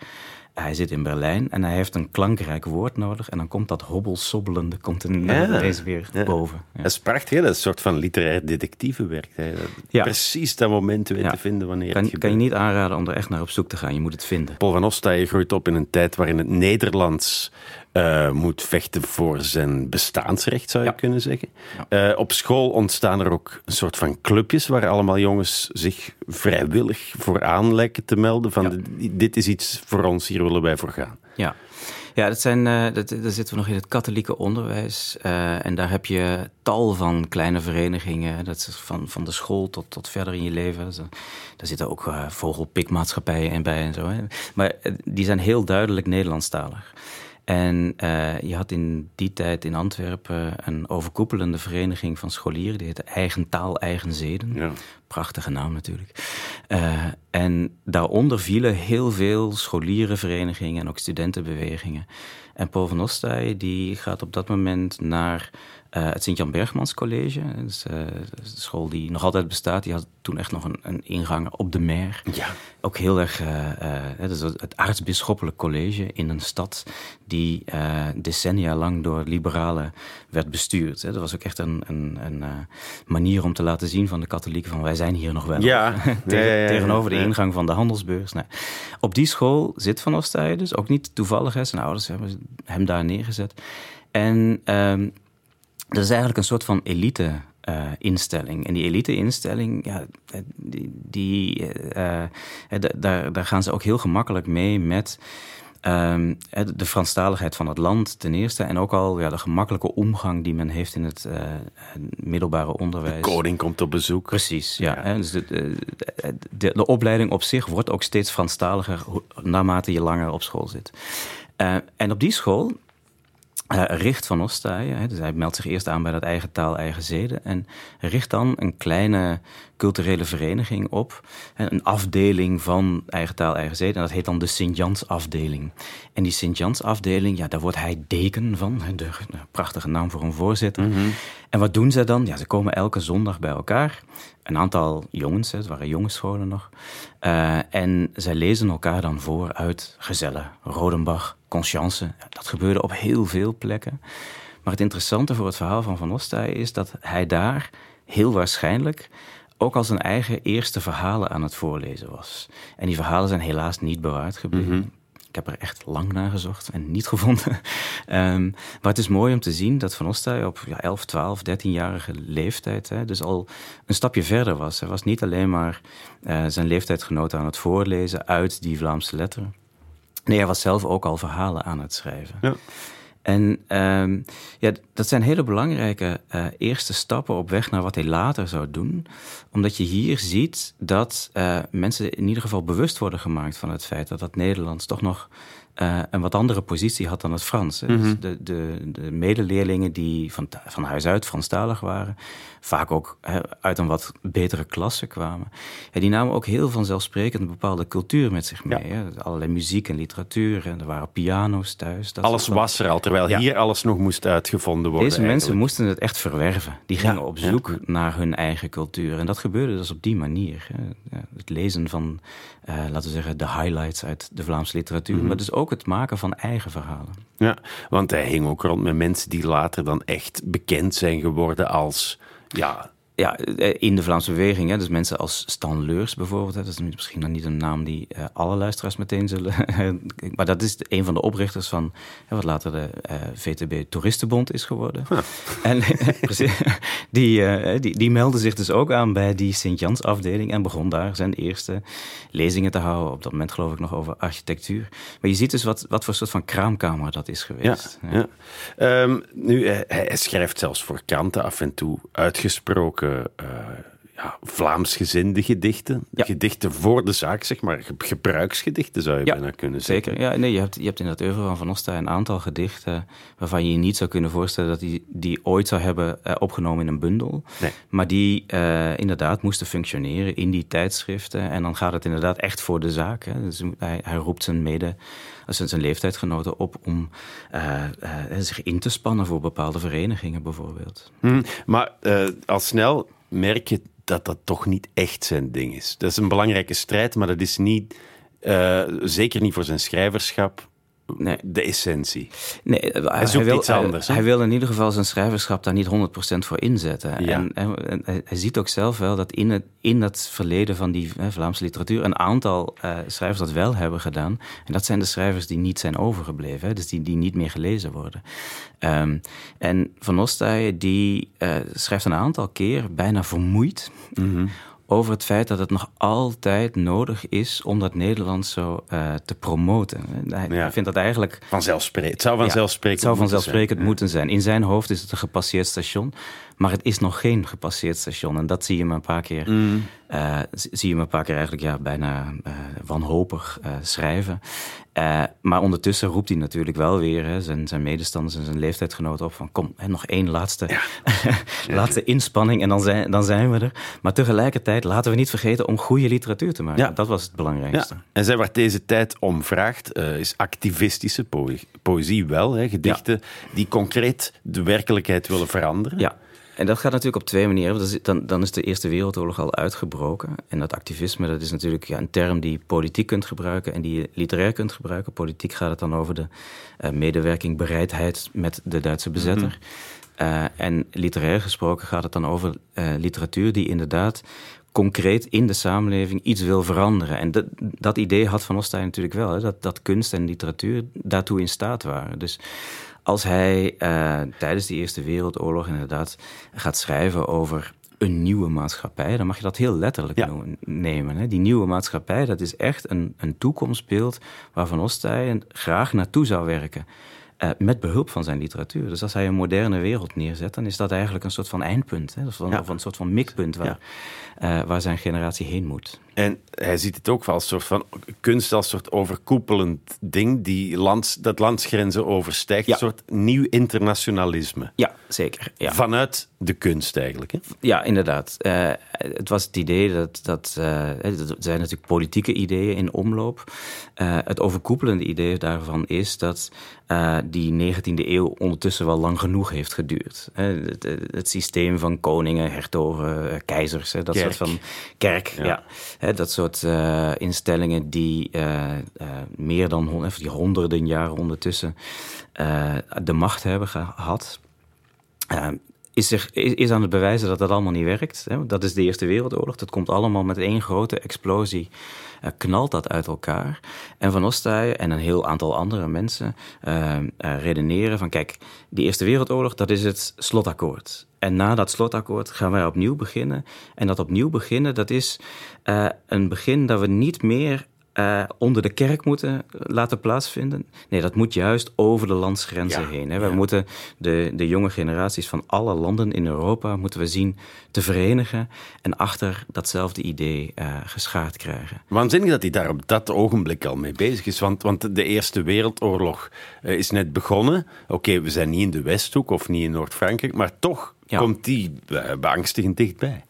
hij zit in Berlijn en hij heeft een klankrijk woord nodig. En dan komt dat hobbelsobbelende komt in Ja. deze weer Ja. boven. Ja. Dat is prachtig, hè? dat is een soort van literair Ja. Precies dat moment weten te vinden wanneer Kan, het kan je niet aanraden om er echt naar op zoek te gaan. Je moet het vinden. Paul van Ostaaien groeit op in een tijd waarin het Nederlands eh, moet vechten voor zijn bestaansrecht, zou je Ja. kunnen zeggen. Eh, op school ontstaan er ook een soort van clubjes waar allemaal jongens zich vrijwillig voor aan lijken te melden. Van Ja. dit- is iets voor ons, hier willen wij voor gaan. Ja, ja dat zijn, eh, dat, daar zitten we nog in het katholieke onderwijs. en daar heb je tal van kleine verenigingen. Dat is van, van de school tot, tot verder in je leven. Dus, daar zitten ook vogelpikmaatschappijen in bij en zo. Hè. Maar die zijn heel duidelijk Nederlandstalig. En eh, je had in die tijd in Antwerpen een overkoepelende vereniging van scholieren. Die heette Eigen Taal, Eigen Zeden. Ja. Prachtige naam natuurlijk. Eh, en daaronder vielen heel veel scholierenverenigingen en ook studentenbewegingen. En Paul van Ostaaij die gaat op dat moment naar eh, het Sint-Jan Bergmans College. Dat is de school die nog altijd bestaat. Die had toen echt nog een, een ingang op de Mer. Ja. Ook heel erg, dat is het aartsbisschoppelijk college in een stad die decennia lang door liberalen werd bestuurd. hè. Dat was ook echt een, een, een manier om te laten zien van de katholieken van wij zijn hier nog wel. Ja. Tegen- Ja, ja, ja, tegenover de ingang van de handelsbeurs. Nou, op die school zit Van Ostaaien dus, ook niet toevallig. Hè. Zijn ouders hebben hem daar neergezet. En ehm, dat is eigenlijk een soort van elite. eh, instelling. En die elite-instelling, ja, eh, die, die, eh, da- daar, daar gaan ze ook heel gemakkelijk mee met ehm, eh, de Franstaligheid van het land ten eerste. En ook al ja, de gemakkelijke omgang die men heeft in het middelbare onderwijs. Koning komt op bezoek. Precies, ja. Dus de, de, de, de opleiding op zich wordt ook steeds Franstaliger naarmate je langer op school zit. En op die school eh, richt Van Ostaaien, dus hij meldt zich eerst aan bij dat eigen taal, eigen zeden, en richt dan een kleine culturele vereniging op, een afdeling van eigen taal, eigen zeden, en dat heet dan de Sint-Jans afdeling. En die Sint-Jans afdeling, ja, daar wordt hij deken van, de, prachtige naam voor een voorzitter. En wat doen ze dan? Ja, ze komen elke zondag bij elkaar. Een aantal jongens, het waren jongensscholen nog. Eh, en zij lezen elkaar dan voor uit Gezelle, Rodenbach, Conscience. Dat gebeurde op heel veel plekken. Maar het interessante voor het verhaal van Van Ostaaij is dat hij daar heel waarschijnlijk ook al zijn eigen eerste verhalen aan het voorlezen was. En die verhalen zijn helaas niet bewaard gebleven. Ik heb er echt lang naar gezocht en niet gevonden. Ehm, maar het is mooi om te zien dat Van Ostaaij op ja, 11, 12, 13-jarige leeftijd... Hè, dus al een stapje verder was. Hij was niet alleen maar eh, zijn leeftijdsgenoten aan het voorlezen uit die Vlaamse letteren. Nee, hij was zelf ook al verhalen aan het schrijven. Ja. En ehm, ja, dat zijn hele belangrijke eh, eerste stappen op weg naar wat hij later zou doen. Omdat je hier ziet dat eh, mensen in ieder geval bewust worden gemaakt van het feit dat dat Nederlands toch nog eh, een wat andere positie had dan het Frans. hè. Dus de, de, de medeleerlingen die van, van huis uit Franstalig waren, vaak ook uit een wat betere klasse kwamen, ja, die namen ook heel vanzelfsprekend een bepaalde cultuur met zich mee. Ja. Hè. Allerlei muziek en literatuur en er waren piano's thuis. dat Alles was er al, terwijl Ja. hier alles nog moest uitgevonden worden. deze mensen moesten het echt verwerven. Die gingen op zoek naar hun eigen cultuur. En dat gebeurde dus op die manier. Het lezen van, eh, laten we zeggen, de highlights uit de Vlaamse literatuur. Mhm. Maar dus ook het maken van eigen verhalen. Ja, want hij hing ook rond met mensen die later dan echt bekend zijn geworden als... Ja, Ja, eh, in de Vlaamse beweging. Hè. Dus mensen als Stan Leurs bijvoorbeeld. Hè. Dat is misschien dan niet een naam die eh, alle luisteraars meteen zullen... maar dat is een van de oprichters van hè, wat later de eh, VTB Toeristenbond is geworden. En die, die, die meldde zich dus ook aan bij die Sint-Jans afdeling... en begon daar zijn eerste lezingen te houden. Op dat moment geloof ik nog over architectuur. Maar je ziet dus wat, wat voor soort van kraamkamer dat is geweest. ja. Ehm, nu, hij, hij schrijft zelfs voor kranten af en toe uitgesproken eh, ja, Vlaamsgezinde gedichten. Ja. Gedichten voor de zaak, zeg maar. Ge- Gebruiksgedichten zou je Ja, bijna kunnen zeggen. Zeker. Ja, nee, je, hebt, je hebt in dat oeuvre van Van Osta een aantal gedichten waarvan je je niet zou kunnen voorstellen dat hij die ooit zou hebben eh, opgenomen in een bundel. Nee. Maar die eh, inderdaad moesten functioneren in die tijdschriften. En dan gaat het inderdaad echt voor de zaak. Hè. Dus hij, hij roept zijn mede, zijn, zijn leeftijdsgenoten op om eh, eh, zich in te spannen voor bepaalde verenigingen bijvoorbeeld. Hm, maar eh, al snel merk je dat dat toch niet echt zijn ding is. Dat is een belangrijke strijd, maar dat is niet uh, zeker niet voor zijn schrijverschap, Nee. de essentie. Nee, hij, Hij zoekt wil, iets anders? Hij, hij wil in ieder geval zijn schrijverschap daar niet 100% voor inzetten. Ja. En, en- en hij, ziet ook zelf wel dat in het, in het verleden van die hè, Vlaamse literatuur een aantal eh, schrijvers dat wel hebben gedaan. En dat zijn de schrijvers die niet zijn overgebleven, hè, dus die, die niet meer gelezen worden. Ehm, en Van Ostaaij die eh, schrijft een aantal keer bijna vermoeid over het feit dat het nog altijd nodig is om dat Nederlands zo eh, te promoten. Hij Ja. vindt dat eigenlijk Vanzelfsprekend. Het zou vanzelfsprekend het zou moeten vanzelfsprekend zijn. moeten zijn. In zijn hoofd is het een gepasseerd station. Maar het is nog geen gepasseerd station. En dat zie je hem een paar keer, Mm. eh, zie je hem een paar keer eigenlijk ja, bijna eh, wanhopig eh, schrijven. Maar ondertussen roept hij natuurlijk wel weer hè, zijn, zijn medestanders en zijn leeftijdsgenoten op van kom, hè, nog één laatste, laatste inspanning en dan zijn, dan zijn we er. Maar tegelijkertijd laten we niet vergeten om goede literatuur te maken. Ja. Dat was het belangrijkste. Ja. En zij waar deze tijd om vraagt, is activistische poë- poëzie wel. Hè, gedichten die concreet de werkelijkheid willen veranderen. Ja, en dat gaat natuurlijk op twee manieren. Dan, dan is de Eerste Wereldoorlog al uitgebroken. En dat activisme, dat is natuurlijk ja, een term die je politiek kunt gebruiken en die je literair kunt gebruiken. Politiek gaat het dan over de eh, medewerking, bereidheid met de Duitse bezetter. Eh, en literair gesproken gaat het dan over eh, literatuur die inderdaad concreet in de samenleving iets wil veranderen. En dat, dat idee had Van Ostaaij natuurlijk wel, hè, dat, dat kunst en literatuur daartoe in staat waren. Dus als hij eh, tijdens de Eerste Wereldoorlog inderdaad gaat schrijven over een nieuwe maatschappij, dan mag je dat heel letterlijk Ja. nemen. Hè. Die nieuwe maatschappij, dat is echt een, een toekomstbeeld waar Van Ostaaij graag naartoe zou werken. Eh, met behulp van zijn literatuur. Dus als hij een moderne wereld neerzet, dan is dat eigenlijk een soort van eindpunt. Hè? Of, Ja. of een soort van mikpunt waar, eh, waar zijn generatie heen moet. En hij ziet het ook wel als soort van kunst, als soort overkoepelend ding die lands, dat landsgrenzen overstijgt. Ja. Een soort nieuw internationalisme. Ja, zeker. Ja. Vanuit de kunst eigenlijk. Hè? Ja, inderdaad. Eh, het was het idee dat, dat eh, er zijn natuurlijk politieke ideeën in omloop. Eh, het overkoepelende idee daarvan is dat eh, die 19e eeuw ondertussen wel lang genoeg heeft geduurd. Het, het systeem van koningen, hertogen, eh, keizers, dat Kerk. soort van kerk, Ja. dat soort eh, instellingen die eh, eh, meer dan hon- of die honderden jaren ondertussen eh, de macht hebben gehad. Eh, is, zich, is, aan het bewijzen dat dat allemaal niet werkt. Dat is de Eerste Wereldoorlog. Dat komt allemaal met één grote explosie. eh, knalt dat uit elkaar. En Van Ostaaij en een heel aantal andere mensen eh, eh, redeneren van... kijk, die Eerste Wereldoorlog, dat is het slotakkoord. En na dat slotakkoord gaan wij opnieuw beginnen. En dat opnieuw beginnen, dat is een begin dat we niet meer eh, onder de kerk moeten laten plaatsvinden. Nee, dat moet juist over de landsgrenzen Ja, heen. Hè. We moeten de, de jonge generaties van alle landen in Europa moeten we zien te verenigen en achter datzelfde idee eh geschaard krijgen. Waanzinnig dat hij daar op dat ogenblik al mee bezig is. Want, want de Eerste Wereldoorlog eh, is net begonnen. Oké, we zijn niet in de Westhoek of niet in Noord-Frankrijk, maar toch Ja. komt die eh, beangstigend dichtbij.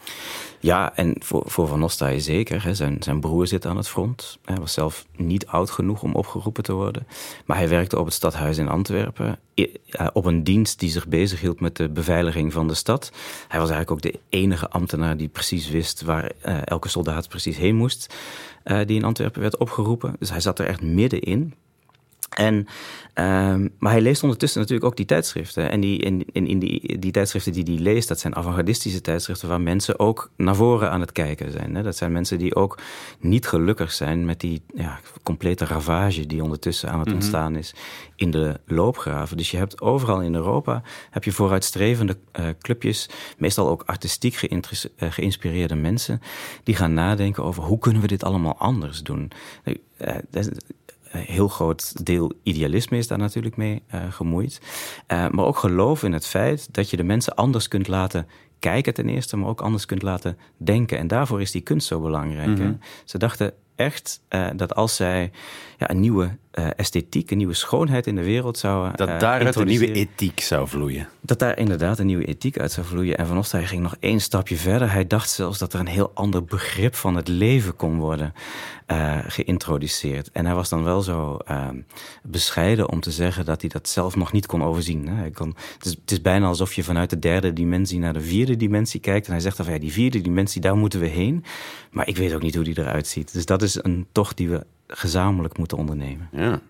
Ja, en voor, voor Van Ostaaij zeker. Hè. Zijn, zijn broer zit aan het front. Hij was zelf niet oud genoeg om opgeroepen te worden. Maar hij werkte op het stadhuis in Antwerpen. Eh, op een dienst die zich bezighield met de beveiliging van de stad. Hij was eigenlijk ook de enige ambtenaar die precies wist waar eh, elke soldaat precies heen moest. eh, die in Antwerpen werd opgeroepen. Dus hij zat er echt middenin. En, ehm, maar hij leest ondertussen natuurlijk ook die tijdschriften. En, die, in, in, in die, die tijdschriften die hij leest, dat zijn avant-gardistische tijdschriften waar mensen ook naar voren aan het kijken zijn. Hè. Dat zijn mensen die ook niet gelukkig zijn met die ja, complete ravage die ondertussen aan het ontstaan is in de loopgraven. Dus je hebt overal in Europa heb je vooruitstrevende eh, clubjes, meestal ook artistiek eh, geïnspireerde mensen, die gaan nadenken over hoe kunnen we dit allemaal anders doen. Nu, heel groot deel idealisme is daar natuurlijk mee eh, gemoeid. Eh, maar ook geloof in het feit dat je de mensen anders kunt laten kijken ten eerste, maar ook anders kunt laten denken. En daarvoor is die kunst zo belangrijk. hè. Ze dachten echt eh, dat als zij ja, een nieuwe eh, esthetiek, een nieuwe schoonheid in de wereld zouden Dat eh, daaruit een nieuwe ethiek zou vloeien. dat daar inderdaad een nieuwe ethiek uit zou vloeien. En Van Ostaaij ging nog één stapje verder. Hij dacht zelfs dat er een heel ander begrip van het leven kon worden eh, geïntroduceerd. En hij was dan wel zo eh, bescheiden om te zeggen dat hij dat zelf nog niet kon overzien. Hè. Hij kon, het, is, het is bijna alsof je vanuit de derde dimensie naar de vierde dimensie kijkt. En hij zegt dan van ja, die vierde dimensie, daar moeten we heen. Maar ik weet ook niet hoe die eruit ziet. Dus dat is een tocht die we gezamenlijk moeten ondernemen. Ja.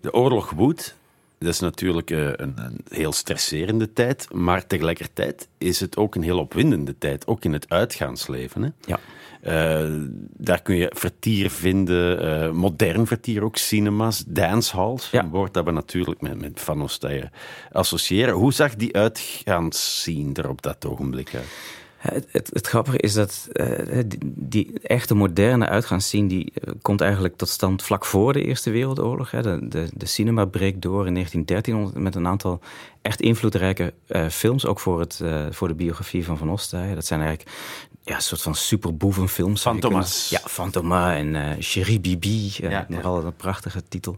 De oorlog woedt. Dat is natuurlijk eh, een, een, heel stresserende tijd, maar tegelijkertijd is het ook een heel opwindende tijd, ook in het uitgaansleven. Hè? Ja. Uh, daar kun je vertier vinden, uh, modern vertier ook, cinema's, dancehalls. Ja. Een woord dat we natuurlijk met, met Van Oosteyen associëren. Hoe zag die uitgaansscene er op dat ogenblik uit? Het, het, het, grappige is dat uh, die, die, echte moderne uitgaansscene... die komt eigenlijk tot stand vlak voor de Eerste Wereldoorlog. Hè. De, de, de, cinema breekt door in 1913 met een aantal echt invloedrijke uh, films. Ook voor, het, uh, voor de biografie van Van Ostaaien. Dat zijn eigenlijk ja, een soort van superboevenfilms. Van Thomas. Ja, Van Thomas en uh, Chéri Bibi. Uh, ja, Nogal een prachtige titel.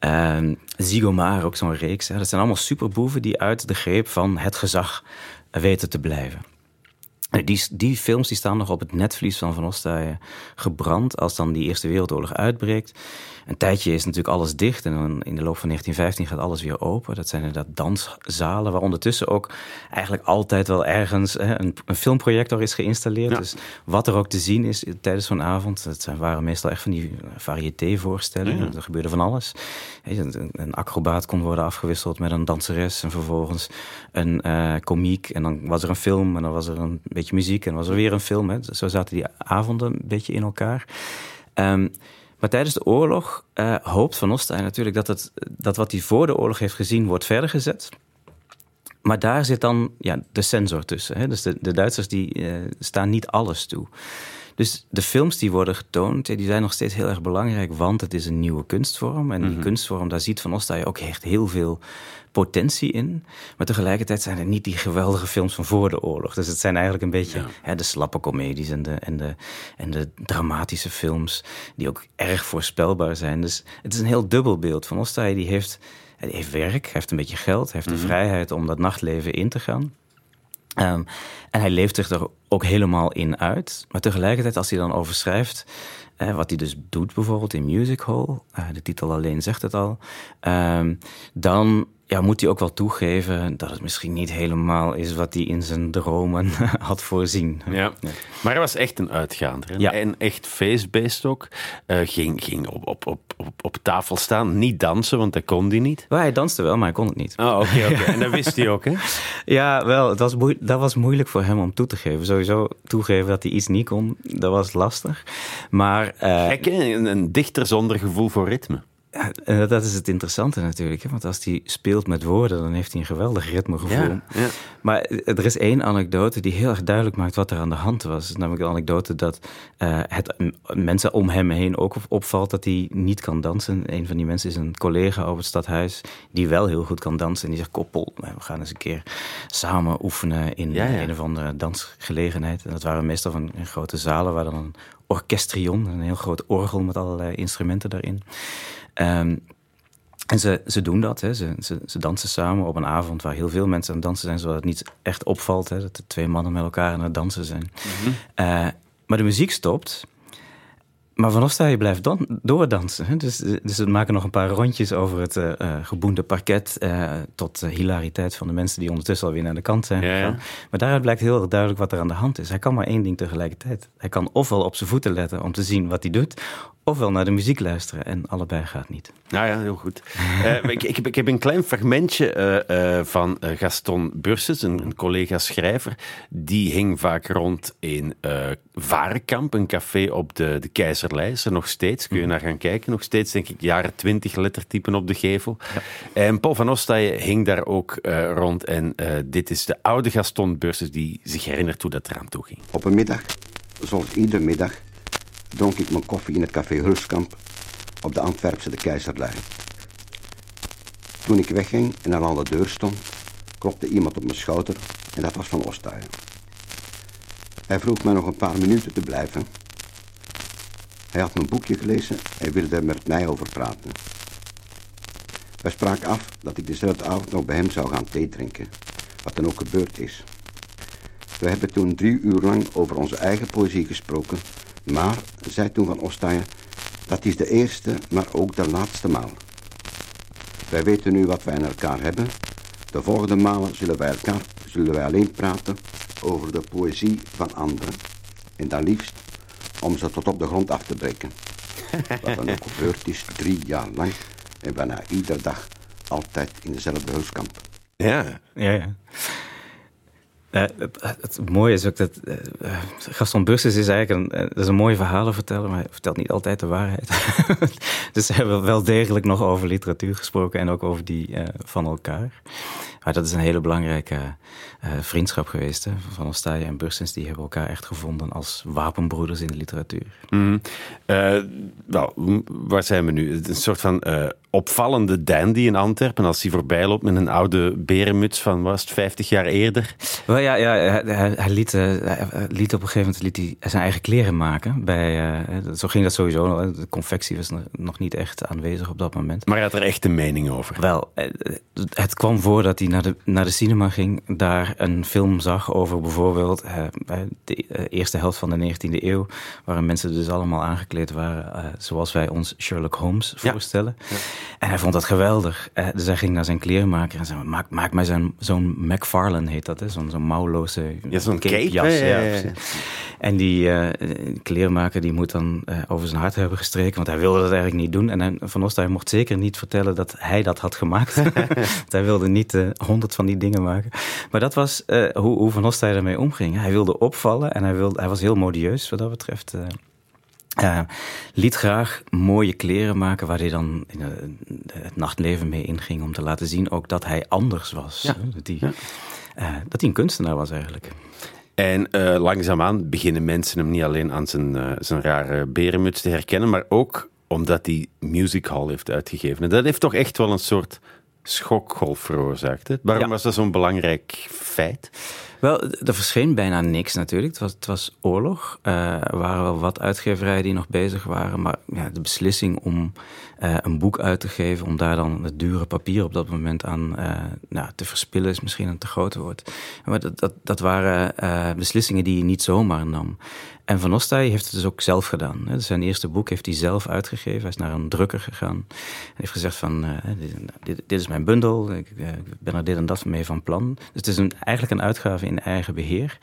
Uh, Zigomar, ook zo'n reeks. Hè. Dat zijn allemaal superboeven die uit de greep van het gezag weten te blijven. Die, die films die staan nog op het netvlies van Van Ostaaien gebrand als dan die Eerste Wereldoorlog uitbreekt. Een tijdje is natuurlijk alles dicht en dan in de loop van 1915 gaat alles weer open. Dat zijn inderdaad danszalen waar ondertussen ook eigenlijk altijd wel ergens hè, een, een, filmprojector is geïnstalleerd. Ja. Dus wat er ook te zien is tijdens zo'n avond, dat waren meestal echt van die variété-voorstellingen. Ja. Er gebeurde van alles. Een, een acrobaat kon worden afgewisseld met een danseres en vervolgens een uh, komiek. En dan was er een film en dan was er een beetje muziek en dan was er weer een film. Hè. Zo zaten die avonden een beetje in elkaar. Um, maar tijdens de oorlog uh, hoopt Van Ostein natuurlijk dat, het, dat wat hij voor de oorlog heeft gezien wordt verder gezet. Maar daar zit dan ja, de sensor tussen. Hè? Dus de, de Duitsers die, uh, staan niet alles toe. Dus de films die worden getoond, die zijn nog steeds heel erg belangrijk, want het is een nieuwe kunstvorm. En die mm -hmm. kunstvorm, daar ziet Van Ostaaien ook echt heel veel potentie in. Maar tegelijkertijd zijn er niet die geweldige films van voor de oorlog. Dus het zijn eigenlijk een beetje ja. hè, de slappe comedies en de, en, de, en de dramatische films, die ook erg voorspelbaar zijn. Dus het is een heel dubbel beeld. Van Ostaaien die heeft, die heeft werk, heeft een beetje geld, heeft de mm -hmm. vrijheid om dat nachtleven in te gaan. Um, en hij leeft zich er ook helemaal in uit. Maar tegelijkertijd, als hij dan over schrijft, eh, wat hij dus doet bijvoorbeeld in Music Hall, uh, de titel alleen zegt het al, um, dan ja, moet hij ook wel toegeven dat het misschien niet helemaal is wat hij in zijn dromen had voorzien. Ja. ja. Maar hij was echt een uitgaander. Ja. En echt face-based ook. Uh, ging ging op, op, op, op, op tafel staan. Niet dansen, want dat kon hij niet. Well, hij danste wel, maar hij kon het niet. Oh, oké. Okay, okay. En dat wist hij ook, hè? ja, wel. Het was dat was moeilijk voor hem om toe te geven. Sowieso toegeven dat hij iets niet kon, dat was lastig. Maar... Uh, Gek, een, een dichter zonder gevoel voor ritme. Dat is het interessante natuurlijk. Hè? Want als hij speelt met woorden, dan heeft hij een geweldig ritmegevoel. Ja, ja. Maar er is één anekdote die heel erg duidelijk maakt wat er aan de hand was. Namelijk de anekdote dat uh, het mensen om hem heen ook opvalt dat hij niet kan dansen. Een van die mensen is een collega over het stadhuis die wel heel goed kan dansen. En die zegt, koppel, we gaan eens een keer samen oefenen in ja, een of andere dansgelegenheid. En dat waren meestal van grote zalen waar dan een orkestrion, een heel groot orgel met allerlei instrumenten daarin. Um, en ze, ze doen dat, hè. Ze, ze, ze, dansen samen op een avond waar heel veel mensen aan het dansen zijn, zodat het niet echt opvalt hè, dat er twee mannen met elkaar aan het dansen zijn. Mm -hmm. uh, maar de muziek stopt. Maar Van Ostaaien blijft dan, doordansen. Hè? Dus, dus we maken nog een paar rondjes over het uh, geboende parket. Uh, tot hilariteit van de mensen die ondertussen alweer naar de kant zijn gegaan. Ja, ja. Maar daaruit blijkt heel erg duidelijk wat er aan de hand is. Hij kan maar één ding tegelijkertijd. Hij kan ofwel op zijn voeten letten om te zien wat hij doet ofwel naar de muziek luisteren. En allebei gaat niet. Nou ja, heel goed. uh, ik, ik, heb, ik, heb, een klein fragmentje uh, uh, van Gaston Burses, een, een, collega schrijver. Die hing vaak rond in Varenkamp, een café op de, de Keizerlei. Is er nog steeds, kun je naar gaan kijken. Nog steeds, denk ik, jaren twintig lettertypen op de gevel. Ja. En Paul van Ostaaien hing daar ook rond. En dit is de oude Gaston Burses die zich herinnert hoe dat eraan toe ging. Op een middag, zoals iedere middag dronk ik mijn koffie in het café Hulskamp op de Antwerpse de Keizerlei. Toen ik wegging en aan de deur stond, klopte iemand op mijn schouder en dat was Van Ostaaien. Hij vroeg mij nog een paar minuten te blijven. Hij had mijn boekje gelezen en wilde er met mij over praten. Wij spraken af dat ik dezelfde avond nog bij hem zou gaan thee drinken, wat dan ook gebeurd is. We hebben toen drie uur lang over onze eigen poëzie gesproken maar, zei toen Van Ostaaien, dat is de eerste, maar ook de laatste maal. Wij weten nu wat wij aan elkaar hebben. De volgende malen zullen wij, elkaar, zullen wij alleen praten over de poëzie van anderen. En dan liefst om ze tot op de grond af te breken. Wat dan ook gebeurd is, drie jaar lang. En bijna iedere dag altijd in dezelfde hulskamp. Ja. Ja, ja. Uh, het, mooie is ook dat uh, Gaston Burses is eigenlijk een, uh, is een mooie verhalenverteller, maar hij vertelt niet altijd de waarheid. dus we hebben wel degelijk nog over literatuur gesproken en ook over die van elkaar. Maar dat is een hele belangrijke vriendschap geweest. Hè? Van Ostaaije en Bursens die hebben elkaar echt gevonden als wapenbroeders in de literatuur. Mm. nou, waar zijn we nu? Een soort van opvallende dandy in Antwerpen als hij voorbij loopt met een oude berenmuts van was het 50 jaar eerder. Wel ja, ja hij, hij, liet, hij, liet, op een gegeven moment liet hij zijn eigen kleren maken. Bij, zo ging dat sowieso. De confectie was nog niet echt aanwezig op dat moment. Maar hij had er echt een mening over. Wel, het kwam voor dat hij naar de, naar de cinema ging, daar een film zag over bijvoorbeeld uh, de eerste helft van de 19e eeuw, waarin mensen dus allemaal aangekleed waren zoals wij ons Sherlock Holmes voorstellen. Ja. Ja. En hij vond dat geweldig. Dus hij ging naar zijn klerenmaker en zei: Maak, maak mij zo'n zo'n McFarlane, heet dat, zo'n zo'n mouwloze ja, zo'n cape. Ja, ja, en die kleermaker die moet dan over zijn hart hebben gestreken, want hij wilde dat eigenlijk niet doen. En hij, Van Ostaaij mocht zeker niet vertellen dat hij dat had gemaakt. hij wilde niet honderd van die dingen maken. Maar dat was hoe, hoe Van Ostaaij ermee omging. Hij wilde opvallen en hij, wilde, hij was heel modieus wat dat betreft. Uh, liet graag mooie kleren maken waar hij dan in het nachtleven mee inging om te laten zien ook dat hij anders was. Ja. Dat, hij, ja. uh, dat hij een kunstenaar was eigenlijk. En uh, langzaamaan beginnen mensen hem niet alleen aan zijn, zijn rare berenmuts te herkennen, maar ook omdat hij Music Hall heeft uitgegeven. En dat heeft toch echt wel een soort schokgolf veroorzaakt. Hè? Waarom ja. was dat zo'n belangrijk feit? Wel, er verscheen bijna niks natuurlijk. Het was, het was oorlog. Uh, er waren wel wat uitgeverijen die nog bezig waren. Maar ja, de beslissing om uh, een boek uit te geven... om daar dan het dure papier op dat moment aan uh, nou, te verspillen... is misschien een te groot woord. Maar dat, dat, dat waren beslissingen die je niet zomaar nam. En Van Ostaaij heeft het dus ook zelf gedaan. Zijn eerste boek heeft hij zelf uitgegeven. Hij is naar een drukker gegaan. Hij heeft gezegd van, dit, dit, is mijn bundel. Ik, ben er dit en dat mee van plan. Dus het is een, eigenlijk een uitgave in eigen beheer.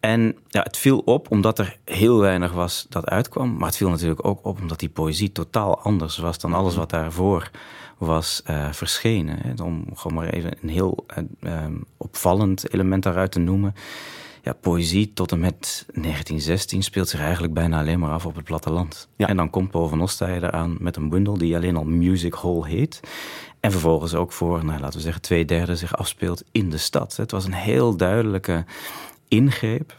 En ja, het viel op omdat er heel weinig was dat uitkwam. Maar het viel natuurlijk ook op omdat die poëzie totaal anders was dan alles wat daarvoor was uh, verschenen. Hè. Om gewoon maar even een heel um, opvallend element daaruit te noemen ja, poëzie tot en met 1916 speelt zich eigenlijk bijna alleen maar af op het platteland. Ja. En dan komt Paul van eraan met een bundel die alleen al Music Hall heet. En vervolgens ook voor, nou, laten we zeggen, twee derde zich afspeelt in de stad. Het was een heel duidelijke ingreep.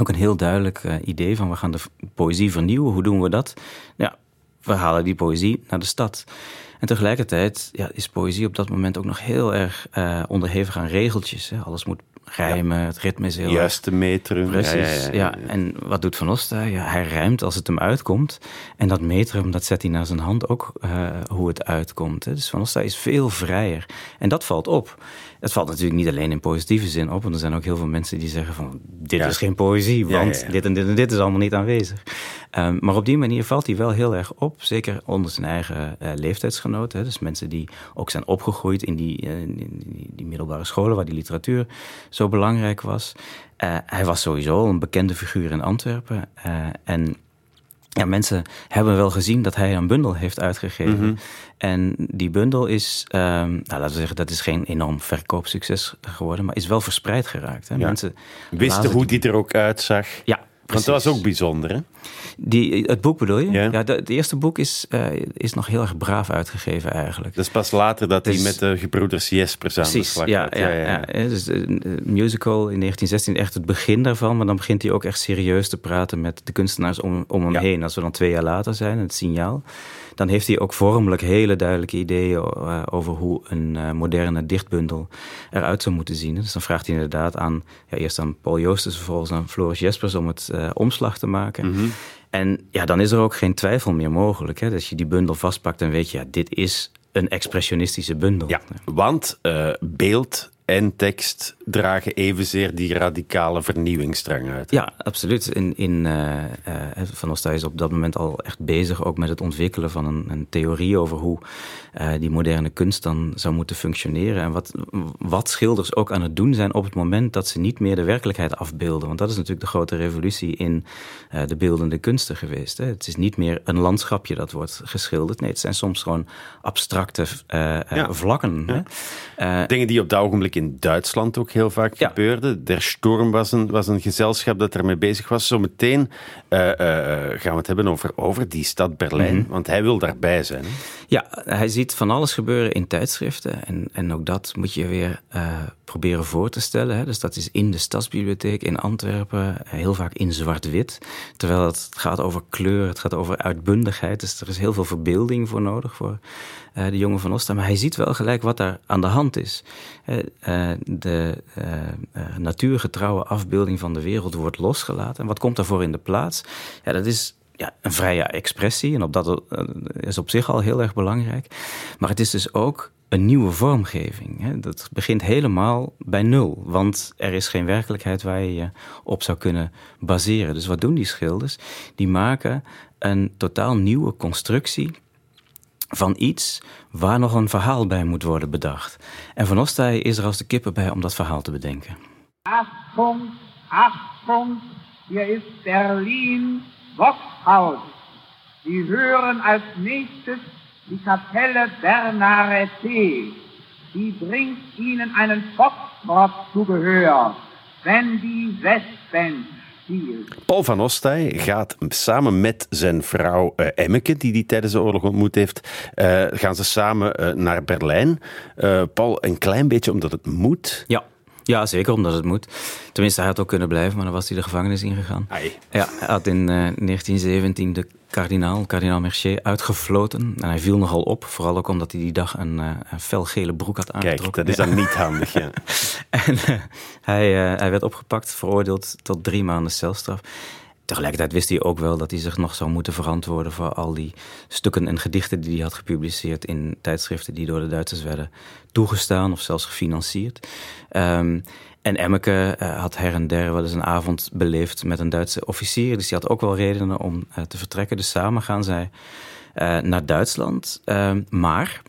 Ook een heel duidelijk uh, idee van we gaan de poëzie vernieuwen. Hoe doen we dat? Ja, we halen die poëzie naar de stad. En tegelijkertijd ja, is poëzie op dat moment ook nog heel erg uh, onderhevig aan regeltjes. Hè. Alles moet rijmen, het ritme is heel Juiste metrum. Precies, ja, ja, En wat doet Van Ostaaij? Ja, hij rijmt als het hem uitkomt. En dat metrum, dat zet hij naar zijn hand ook uh, hoe het uitkomt. Hè. Dus Van Ostaaij is veel vrijer. En dat valt op. Het valt natuurlijk niet alleen in positieve zin op. Want er zijn ook heel veel mensen die zeggen van... dit ja. is geen poëzie, want ja, dit en dit en dit is allemaal niet aanwezig. Um, maar op die manier valt hij wel heel erg op. Zeker onder zijn eigen uh, leeftijdsgenoten. Hè. Dus mensen die ook zijn opgegroeid in die, uh, in die, die, middelbare scholen... waar die literatuur zo belangrijk was. Uh, hij was sowieso een bekende figuur in Antwerpen. en ja, mensen hebben wel gezien dat hij een bundel heeft uitgegeven. Mm -hmm. En die bundel is, um, nou, laten we zeggen, dat is geen enorm verkoopsucces geworden, maar is wel verspreid geraakt. Hè? Ja. Mensen wisten hoe die er ook uitzag. Ja, Want dat was ook bijzonder, hè? Die, het boek bedoel je? Ja. ja de, het eerste boek is, uh, is nog heel erg braaf uitgegeven eigenlijk. Dat is pas later dat dus, hij met de gebroeders Jespers aan precies, de slag ja, gaat. Ja, ja, ja. Dus de, de musical in 1916, echt het begin daarvan. Maar dan begint hij ook echt serieus te praten met de kunstenaars om, om hem heen. Als we dan twee jaar later zijn, het signaal. Dan heeft hij ook vormelijk hele duidelijke ideeën uh, over hoe een uh, moderne dichtbundel eruit zou moeten zien. Dus dan vraagt hij inderdaad aan, ja, eerst aan Paul Joostes, vervolgens aan Floris Jespers om het uh, omslag te maken. Mm -hmm. En ja, dan is er ook geen twijfel meer mogelijk. Hè? Als je die bundel vastpakt, dan weet je, ja, dit is een expressionistische bundel. Ja, want uh, beeld en tekst dragen evenzeer die radicale vernieuwingsdrang uit. Ja, absoluut. In, in, uh, uh, Van Ostay is op dat moment al echt bezig ook met het ontwikkelen van een, een theorie over hoe uh, die moderne kunst dan zou moeten functioneren. En wat, wat schilders ook aan het doen zijn op het moment dat ze niet meer de werkelijkheid afbeelden. Want dat is natuurlijk de grote revolutie in de beeldende kunsten geweest. Hè. Het is niet meer een landschapje dat wordt geschilderd. Nee, het zijn soms gewoon abstracte ja. vlakken. Ja. Hè. Dingen die op dat ogenblik in Duitsland ook heel vaak ja. gebeurde. Der Sturm was een, was een gezelschap dat ermee bezig was. Zometeen uh, uh, gaan we het hebben over, over die stad Berlijn, mm-hmm. want hij wil daarbij zijn. Hè? Ja, hij ziet van alles gebeuren in tijdschriften. En, en ook dat moet je weer uh, proberen voor te stellen. Hè. Dus dat is in de Stadsbibliotheek in Antwerpen, heel vaak in zwart-wit. Terwijl het gaat over kleur, het gaat over uitbundigheid. Dus er is heel veel verbeelding voor nodig voor uh, de jongen van Osta. Maar hij ziet wel gelijk wat daar aan de hand is. Uh, de natuurgetrouwe afbeelding van de wereld wordt losgelaten. En wat komt daarvoor in de plaats? Ja, dat is ja, een vrije expressie. En op dat is op zich al heel erg belangrijk. Maar het is dus ook een nieuwe vormgeving. Dat begint helemaal bij nul. Want er is geen werkelijkheid waar je je op zou kunnen baseren. Dus wat doen die schilders? Die maken een totaal nieuwe constructie van iets waar nog een verhaal bij moet worden bedacht. En Van Ostay is er als de kippen bij om dat verhaal te bedenken. Achtung, Achtung, hier is Berlin Boxhaus. Sie hören als nächstes die Kapelle Bernarete. Die bringt Ihnen einen Foxtrot zu Gehör, wenn die Westband Paul van Ostay gaat samen met zijn vrouw uh, Emmeke, die hij tijdens de oorlog ontmoet heeft, uh, gaan ze samen uh, naar Berlijn. Paul, een klein beetje omdat het moet. Ja. Ja, zeker omdat het moet. Tenminste, hij had ook kunnen blijven, maar dan was hij de gevangenis ingegaan. Ja, hij had in 1917 de kardinaal, kardinaal Mercier, uitgefloten. En hij viel nogal op, vooral ook omdat hij die dag een, een felgele broek had aangetrokken. Kijk, dat is dan niet handig, ja. en hij, hij werd opgepakt, veroordeeld tot drie maanden celstraf. Tegelijkertijd wist hij ook wel dat hij zich nog zou moeten verantwoorden voor al die stukken en gedichten die hij had gepubliceerd in tijdschriften die door de Duitsers werden toegestaan of zelfs gefinancierd. Um, en Emmeke uh, had her en der wel eens een avond beleefd met een Duitse officier, dus die had ook wel redenen om uh, te vertrekken. Dus samen gaan zij uh, naar Duitsland. Ehm, maar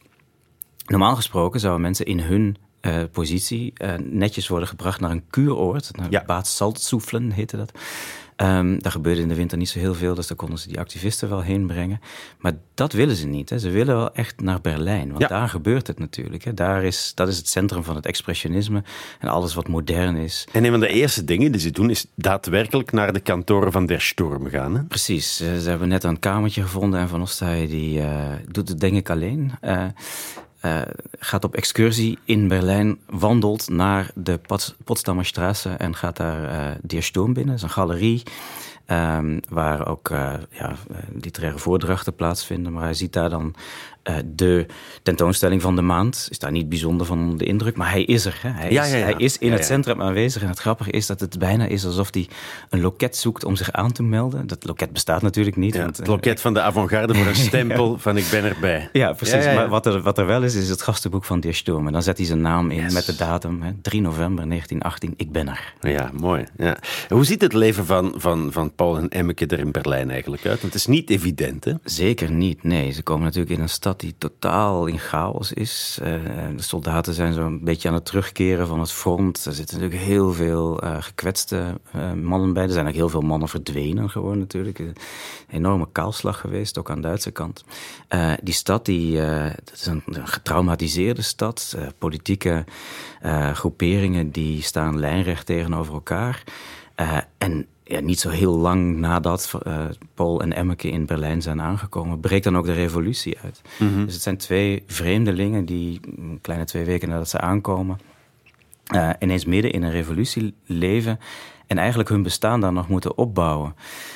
normaal gesproken zouden mensen in hun uh, positie uh, netjes worden gebracht naar een kuuroord. Naar ja. Bad heette dat. Um, daar gebeurde in de winter niet zo heel veel, dus daar konden ze die activisten wel heen brengen. Maar dat willen ze niet. Hè. Ze willen wel echt naar Berlijn, want ja. daar gebeurt het natuurlijk. Hè. Daar is, dat is het centrum van het expressionisme en alles wat modern is. En een van de eerste dingen die ze doen is daadwerkelijk naar de kantoren van Der Sturm gaan. Hè? Precies. Ze hebben net een kamertje gevonden en Van Ostay die uh, doet het denk ik alleen. Uh, uh, gaat op excursie in Berlijn, wandelt naar de Potsdamer Straße en gaat daar uh, Der Sturm binnen. Dat is een galerie um, waar ook uh, ja, literaire voordrachten plaatsvinden. Maar hij ziet daar dan de tentoonstelling van de maand. Is daar niet bijzonder van onder de indruk, maar hij is er. Hè? Hij, ja, is, ja, ja. hij is in het centrum aanwezig. En het grappige is dat het bijna is alsof hij een loket zoekt om zich aan te melden. Dat loket bestaat natuurlijk niet. Want, het loket van de avant-garde voor een stempel van ik ben erbij. Ja, precies. Maar wat er, wat er wel is, is het gastenboek van Die Sturm. En dan zet hij zijn naam in yes. met de datum, hè, 3 november 1918, ik ben er. Ja, mooi. Ja. Hoe ziet het leven van, van, van Paul en Emmeke er in Berlijn eigenlijk uit? Want het is niet evident, hè? Zeker niet, nee. Ze komen natuurlijk in een stad die totaal in chaos is. Uh, de soldaten zijn zo'n beetje aan het terugkeren van het front. Er zitten natuurlijk heel veel uh, gekwetste uh, mannen bij. Er zijn ook heel veel mannen verdwenen gewoon natuurlijk. Een enorme kaalslag geweest, ook aan de Duitse kant. die stad, die, dat is een, een getraumatiseerde stad. politieke groeperingen die staan lijnrecht tegenover elkaar. en ja, niet zo heel lang nadat uh, Paul en Emmeke in Berlijn zijn aangekomen, breekt dan ook de revolutie uit. Mm -hmm. Dus het zijn twee vreemdelingen die een kleine twee weken nadat ze aankomen, uh, ineens midden in een revolutie leven en eigenlijk hun bestaan daar nog moeten opbouwen.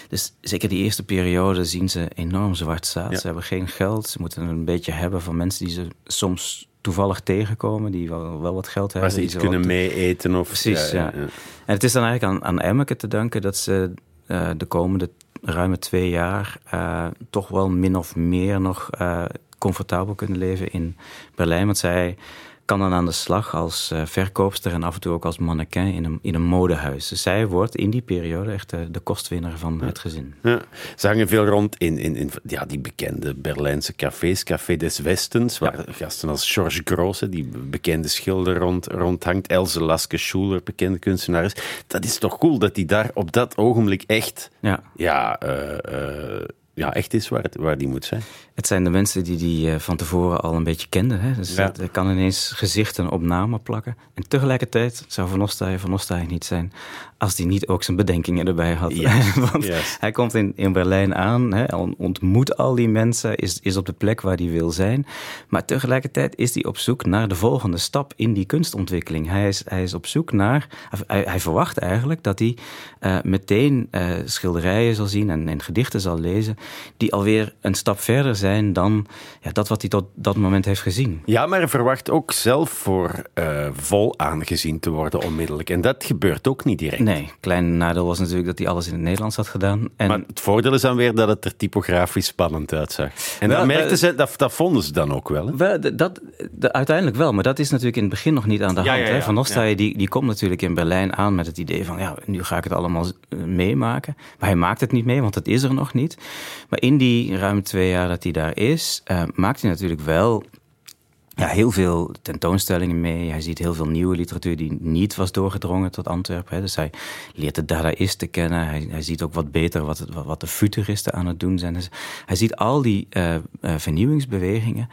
Dus zeker die eerste periode zien ze enorm zwart zaad. Ja. Ze hebben geen geld, ze moeten een beetje hebben van mensen die ze soms toevallig tegenkomen, die wel, wel wat geld hebben. Waar ze iets kunnen mee eten of... Precies, ja, ja. ja, En het is dan eigenlijk aan, aan Emmeke te danken dat ze uh, de komende ruime twee jaar uh, toch wel min of meer nog uh, comfortabel kunnen leven in Berlijn. Want zij kan dan aan de slag als uh, verkoopster en af en toe ook als mannequin in een, in een modehuis. Dus zij wordt in die periode echt de, de kostwinner van het gezin. Ja. Ze hangen veel rond in, in, in ja, die bekende Berlijnse cafés, Café des Westens, waar gasten als Georges Grosse, die bekende schilder, rond, rondhangt. Else Laske Schuler, bekende kunstenaar Dat is toch cool dat die daar op dat ogenblik echt... Ja. Ja, uh, ja, echt is waar, het, waar die moet zijn. Het zijn de mensen die die eh, van tevoren al een beetje kenden. Hè? Dus ja. kan ineens gezichten op namen plakken. En tegelijkertijd zou Van Ostaaien Van Ostaaien niet zijn als hij niet ook zijn bedenkingen erbij had. Want hij komt in, in Berlijn aan, hè, ontmoet al die mensen, is, is op de plek waar hij wil zijn. Maar tegelijkertijd is hij op zoek naar de volgende stap in die kunstontwikkeling. Hij is, hij is op zoek naar, hij, hij verwacht eigenlijk dat hij uh, meteen uh, schilderijen zal zien en, en gedichten zal lezen, die alweer een stap verder zijn dan ja, dat wat hij tot dat moment heeft gezien. Ja, maar hij verwacht ook zelf voor uh, vol aangezien te worden onmiddellijk. En dat gebeurt ook niet direct. Nee, klein nadeel was natuurlijk dat hij alles in het Nederlands had gedaan. En... Maar het voordeel is dan weer dat het er typografisch spannend uitzag. En wel, dat merkten ze, dat, dat vonden ze dan ook wel. Hè? wel dat, uiteindelijk wel, maar dat is natuurlijk in het begin nog niet aan de hand. hè? Van Nostaaien die, die komt natuurlijk in Berlijn aan met het idee van... ja, nu ga ik het allemaal eh, meemaken. Maar hij maakt het niet mee, want het is er nog niet. Maar in die ruim twee jaar dat hij daar is... Uh, maakt hij natuurlijk wel ja, heel veel tentoonstellingen mee. Hij ziet heel veel nieuwe literatuur die niet was doorgedrongen tot Antwerpen. Hè. Dus hij leert de Dadaïsten kennen. Hij, hij ziet ook wat beter wat, wat de futuristen aan het doen zijn. Dus hij ziet al die uh, uh, vernieuwingsbewegingen.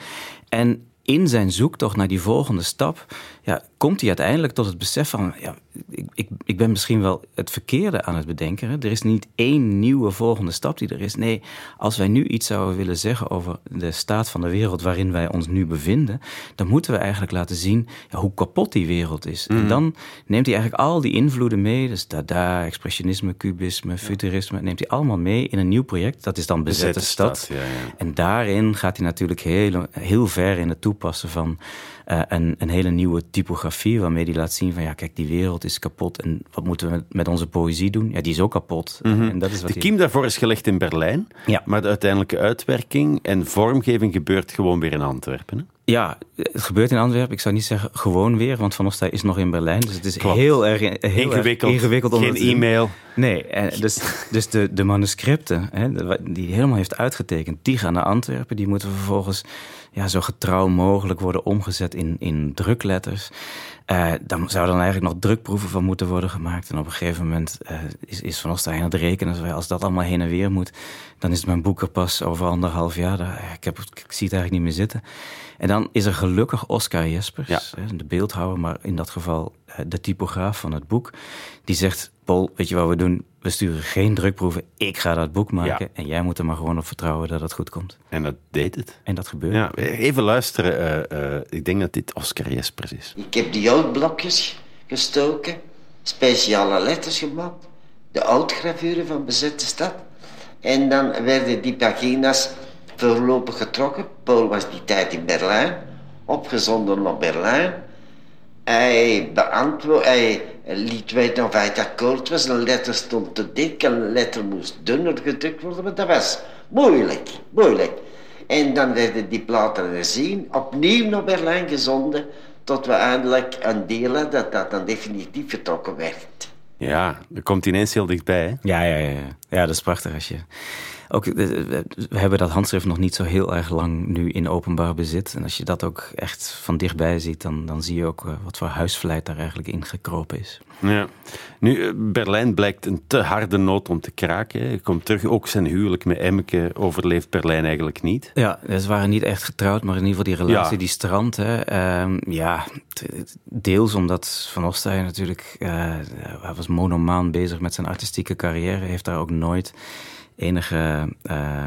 En in zijn zoektocht naar die volgende stap, ja, komt hij uiteindelijk tot het besef van, ja, ik, ik, ik ben misschien wel het verkeerde aan het bedenken. Hè? Er is niet één nieuwe volgende stap die er is. Nee, als wij nu iets zouden willen zeggen over de staat van de wereld waarin wij ons nu bevinden, dan moeten we eigenlijk laten zien ja, hoe kapot die wereld is. En mhm. dan neemt hij eigenlijk al die invloeden mee, dus Dada, expressionisme, cubisme, futurisme, neemt hij allemaal mee in een nieuw project. Dat is dan Bezette, Stad. stad. Ja, ja. En daarin gaat hij natuurlijk heel, heel ver in het toepassen van uh, een, een, hele nieuwe typografie waarmee die laat zien van ja, kijk, die wereld is kapot en wat moeten we met, onze poëzie doen? Ja, die is ook kapot. Mhm. en dat is wat de kiem daarvoor is gelegd in Berlijn, ja. maar de uiteindelijke uitwerking en vormgeving gebeurt gewoon weer in Antwerpen. Hè? Ja, het gebeurt in Antwerpen. Ik zou niet zeggen gewoon weer, want Van Ostij is nog in Berlijn. Dus het is heel erg heel ingewikkeld. Erg ingewikkeld om Geen e-mail. Nee, en dus, dus de, de manuscripten hè, die hij helemaal heeft uitgetekend, die gaan naar Antwerpen. Die moeten vervolgens ja, zo getrouw mogelijk worden omgezet in, in drukletters. Uh, dan zou dan eigenlijk nog drukproeven van moeten worden gemaakt. En op een gegeven moment uh, is, is Van Ostijn aan het rekenen. Als dat allemaal heen en weer moet, dan is mijn boek er pas over anderhalf jaar. Ik, heb, ik zie het eigenlijk niet meer zitten. En dan is er gelukkig Oscar Jespers, ja. de beeldhouwer, maar in dat geval eh, de typograaf van het boek. Die zegt, Paul, weet je wat we doen? We sturen geen drukproeven. Ik ga dat boek maken. En jij moet er maar gewoon op vertrouwen dat het goed komt. En dat deed het. En dat gebeurde. Ja, even luisteren. Uh, uh, ik denk dat dit Oscar Jespers is. Ik heb die oudblokjes gestoken. Speciale letters gemaakt. De oudgravuren van bezette stad. En dan werden die pagina's voorlopig getrokken. Paul was die tijd in Berlijn. Opgezonden naar Berlijn. Hij, beantwoord, hij liet weten of hij het akkoord was. Een letter stond te dik, een letter moest dunner gedrukt worden, maar dat was moeilijk, moeilijk. En dan werden die platen herzien, opnieuw naar Berlijn gezonden, tot we eindelijk een deel hadden dat dat dan definitief getrokken werd. Ja, er komt ineens heel dichtbij. Hè? Ja, ja, ja. Ja, dat is prachtig als je ook, eh, we hebben dat handschrift nog niet zo heel erg lang nu in openbaar bezit. En als je dat ook echt van dichtbij ziet, dan, dan zie je ook eh, wat voor huisvlijt daar eigenlijk in gekropen is. Ja. Nu, eh, Berlijn blijkt een te harde noot om te kraken. Hij komt terug, ook zijn huwelijk met Emmeke overleeft Berlijn eigenlijk niet. Ja, ze waren niet echt getrouwd, maar in ieder geval die relatie die strand. Hè. Ehm, ja, deels omdat Van Ostaaien natuurlijk, uh, hij was monomaan bezig met zijn artistieke carrière, heeft daar ook nooit enige. Uh,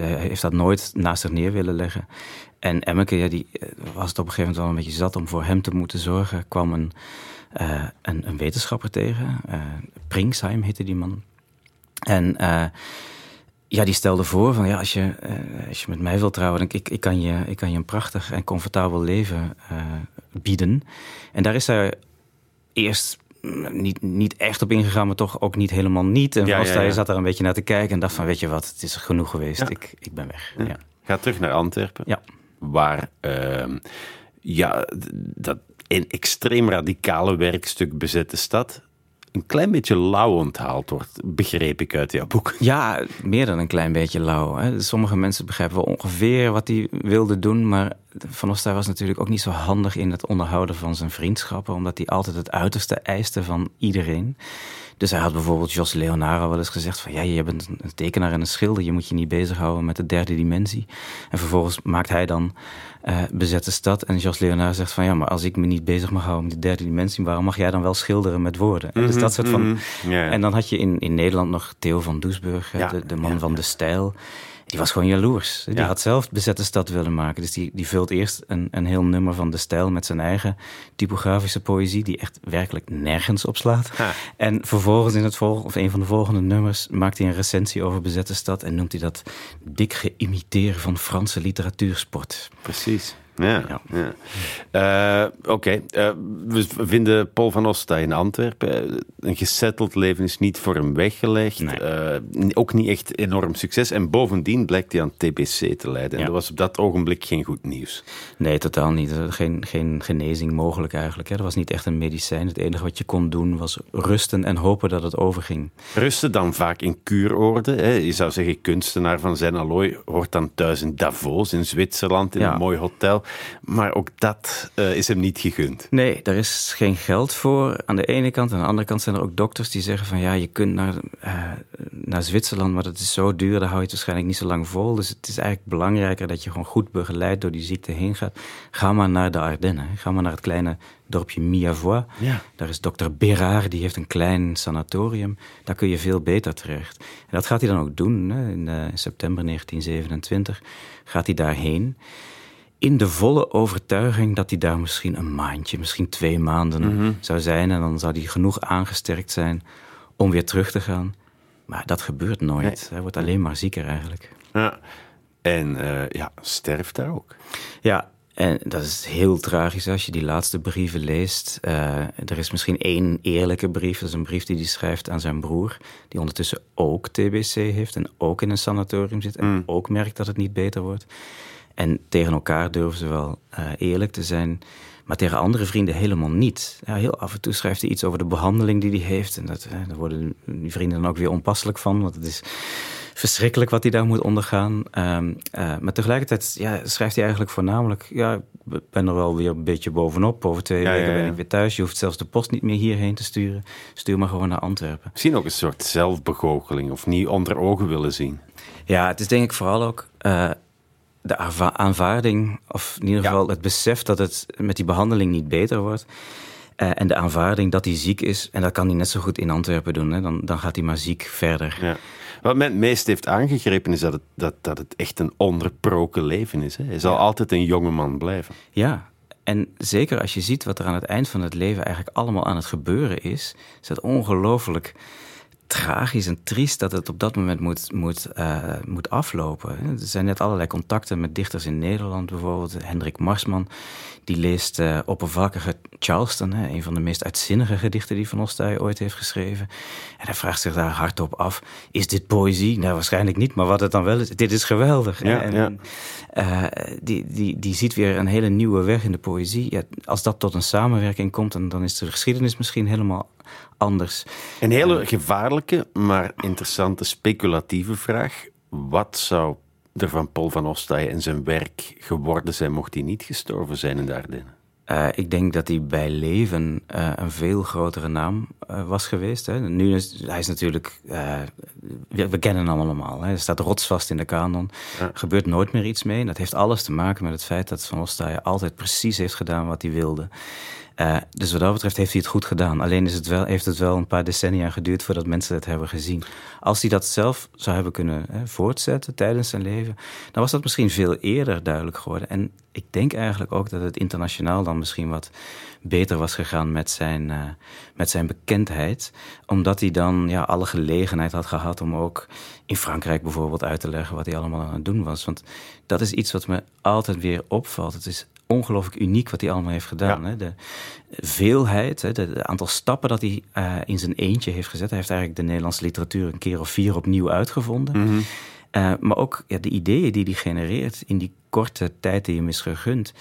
heeft dat nooit naast zich neer willen leggen. En Emmeke, ja, die eh, was het op een gegeven moment wel een beetje zat om voor hem te moeten zorgen. kwam een, uh, een, een, wetenschapper tegen. Uh, Pringsheim heette die man. En ja, die stelde voor van ja, als je, als je met mij wilt trouwen, dan ik, ik, kan je, ik kan je een prachtig en comfortabel leven bieden. En daar is hij eerst niet, niet echt op ingegaan, maar toch ook niet helemaal niet. En ja, ja, ja. zat er een beetje naar te kijken en dacht van, weet je wat, het is genoeg geweest. Ik, ik ben weg. Ja. Ga terug naar Antwerpen. Ja. Waar... Uh, ja, dat een extreem radicale werkstuk bezette stad een klein beetje lauw onthaald wordt, begreep ik uit jouw boek. Ja, meer dan een klein beetje lauw. Hè. Sommige mensen begrijpen wel ongeveer wat hij wilde doen, maar Van Ostay was natuurlijk ook niet zo handig in het onderhouden van zijn vriendschappen, omdat hij altijd het uiterste eiste van iedereen. Dus hij had bijvoorbeeld Jos Leonaro wel eens gezegd van ja, je bent een tekenaar en een schilder, je moet je niet bezighouden met de derde dimensie. En vervolgens maakt hij dan uh, bezette stad en Jos Leonaro zegt van ja, maar als ik me niet bezig mag houden met de derde dimensie, waarom mag jij dan wel schilderen met woorden? dus mhm, dat soort van. Mm En dan had je in, in Nederland nog Theo van Doesburg, de, de, man van de stijl die was gewoon jaloers. Die had zelf bezette stad willen maken. Dus die, die vult eerst een, een heel nummer van de stijl met zijn eigen typografische poëzie, die echt werkelijk nergens op slaat. En vervolgens in het volgende, of een van de volgende nummers, maakt hij een recensie over bezette stad en noemt hij dat dik geïmiteerd van Franse literatuursport. Precies. Ja, ja. Uh, Oké, eh, we vinden Paul van Osta in Antwerpen. Een gesetteld leven is niet voor hem weggelegd. Uh, ook niet echt enorm succes. En bovendien blijkt hij aan TBC te lijden. En dat was op dat ogenblik geen goed nieuws. Nee, totaal niet. Geen, geen genezing mogelijk eigenlijk. Hè. Dat was niet echt een medicijn. Het enige wat je kon doen was rusten en hopen dat het overging. Rusten dan vaak in kuuroorde. Hè. Je zou zeggen, kunstenaar van zijn allooi hoort dan thuis in Davos in Zwitserland in een mooi hotel. Maar ook dat uh, is hem niet gegund. Nee, daar is geen geld voor aan de ene kant. Aan de andere kant zijn er ook dokters die zeggen van ja, je kunt naar, uh, naar Zwitserland, maar dat is zo duur, daar hou je het waarschijnlijk niet zo lang vol. Dus het is eigenlijk belangrijker dat je gewoon goed begeleid door die ziekte heen gaat. Ga maar naar de Ardennen. Ga maar naar het kleine dorpje Miavois. Ja. Daar is dokter Berard, die heeft een klein sanatorium. Daar kun je veel beter terecht. En dat gaat hij dan ook doen. Hè. In, uh, in september 1927 gaat hij daarheen in de volle overtuiging dat hij daar misschien een maandje, misschien twee maanden mhm. zou zijn. En dan zou hij genoeg aangesterkt zijn om weer terug te gaan. Maar dat gebeurt nooit. Hij wordt alleen maar zieker eigenlijk. Ja. En uh, ja, sterft daar ook. Ja, en dat is heel tragisch als je die laatste brieven leest. Uh, er is misschien één eerlijke brief. Dat is een brief die hij schrijft aan zijn broer. Die ondertussen ook TBC heeft en ook in een sanatorium zit. En mm. ook merkt dat het niet beter wordt. En tegen elkaar durven ze wel uh, eerlijk te zijn. Maar tegen andere vrienden helemaal niet. Ja, heel af en toe schrijft hij iets over de behandeling die hij heeft. En dat, daar worden die vrienden dan ook weer onpasselijk van. Want het is verschrikkelijk wat hij daar moet ondergaan. Um, uh, maar tegelijkertijd ja, schrijft hij eigenlijk voornamelijk... ja, ik ben er wel weer een beetje bovenop. Over twee weken ben ik weer thuis. Je hoeft zelfs de post niet meer hierheen te sturen. Stuur maar gewoon naar Antwerpen. Misschien ook een soort zelfbegoocheling... of niet onder ogen willen zien. Ja, het is denk ik vooral ook de aanvaarding, of in ieder geval het besef dat het met die behandeling niet beter wordt. Uh, en de aanvaarding dat hij ziek is. En dat kan hij net zo goed in Antwerpen doen. Hè. Dan, dan gaat hij maar ziek verder. Ja. Wat mij het meest heeft aangegrepen is dat het, dat, dat het echt een onderproken leven is. Hè. Hij zal altijd een jonge man blijven. Ja, en zeker als je ziet wat er aan het eind van het leven eigenlijk allemaal aan het gebeuren is, is dat ongelooflijk tragisch en triest dat het op dat moment moet, moet, uh, moet aflopen. Er zijn net allerlei contacten met dichters in Nederland, bijvoorbeeld Hendrik Marsman. Die leest uh, oppervlakkige Charleston, hè, een van de meest uitzinnige gedichten die Van Ostij ooit heeft geschreven. En hij vraagt zich daar hardop af: is dit poëzie? Nou, waarschijnlijk niet, maar wat het dan wel is, dit is geweldig. Ja, en, ja. Uh, die, die, die ziet weer een hele nieuwe weg in de poëzie. Ja, als dat tot een samenwerking komt, dan, dan is de geschiedenis misschien helemaal anders. Een hele gevaarlijke, maar interessante speculatieve vraag. Wat zou er van Paul van Ostaaien en zijn werk geworden zijn mocht hij niet gestorven zijn in de Ardennen? Uh, ik denk dat hij bij leven uh, een veel grotere naam uh, was geweest. Hè. Nu is hij is natuurlijk, we, we, kennen hem allemaal. Hè. Hij staat rotsvast in de kanon. Er gebeurt nooit meer iets mee. En dat heeft alles te maken met het feit dat Van Ostaaien altijd precies heeft gedaan wat hij wilde. Uh, dus wat dat betreft heeft hij het goed gedaan. Alleen is het wel, heeft het wel een paar decennia geduurd voordat mensen het hebben gezien. Als hij dat zelf zou hebben kunnen hè, voortzetten tijdens zijn leven, dan was dat misschien veel eerder duidelijk geworden. En ik denk eigenlijk ook dat het internationaal dan misschien wat beter was gegaan met zijn, uh, met zijn bekendheid. Omdat hij dan ja, alle gelegenheid had gehad om ook in Frankrijk bijvoorbeeld uit te leggen wat hij allemaal aan het doen was. Want dat is iets wat me altijd weer opvalt. Het is ongelooflijk uniek wat hij allemaal heeft gedaan. Hè? De veelheid, hè? De, aantal stappen dat hij uh, in zijn eentje heeft gezet. Hij heeft eigenlijk de Nederlandse literatuur een keer of vier opnieuw uitgevonden. Mm -hmm. uh, maar ook ja, de ideeën die hij genereert in die korte tijd die hem is gegund,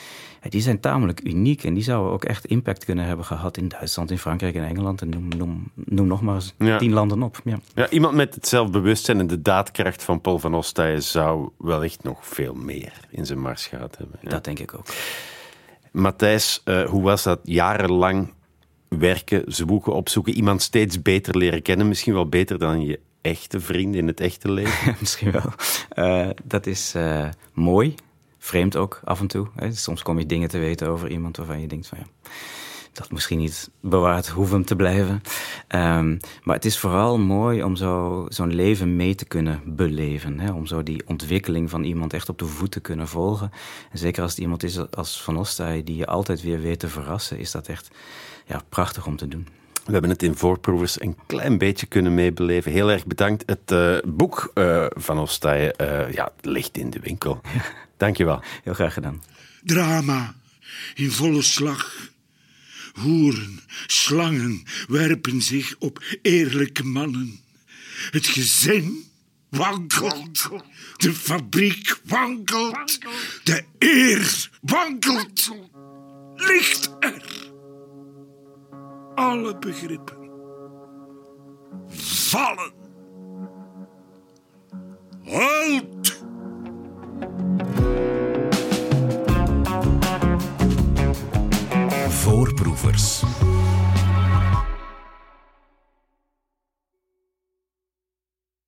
die zijn tamelijk uniek. En die zouden ook echt impact kunnen hebben gehad in Duitsland, in Frankrijk en Engeland. En noem, noem, noem nog maar eens tien landen op. Ja. ja. iemand met het zelfbewustzijn en de daadkracht van Paul van Ostaaien zou wellicht nog veel meer in zijn mars gehad hebben. Dat denk ik ook. Matthijs, uh, hoe was dat jarenlang werken, zoeken, opzoeken, iemand steeds beter leren kennen, misschien wel beter dan je echte vrienden in het echte leven? misschien wel. Uh, dat is uh, mooi, vreemd ook af en toe. Hè. Soms kom je dingen te weten over iemand waarvan je denkt van ja, dat misschien niet bewaard hoeven te blijven. Um, maar het is vooral mooi om zo, zo'n leven mee te kunnen beleven. Hè? Om zo die ontwikkeling van iemand echt op de voet te kunnen volgen. En zeker als het iemand is als Van Ostaaij die je altijd weer weet te verrassen, is dat echt ja, prachtig om te doen. We hebben het in Voorproevers een klein beetje kunnen meebeleven. Heel erg bedankt. Het uh, boek uh, van Ostaaij uh, ja, ligt in de winkel. Dankjewel. Heel graag gedaan. Drama in volle slag. Hoeren, slangen werpen zich op eerlijke mannen. Het gezin wankelt. De fabriek wankelt. De eer wankelt. Ligt er. Alle begrippen vallen. Halt! Voorproevers.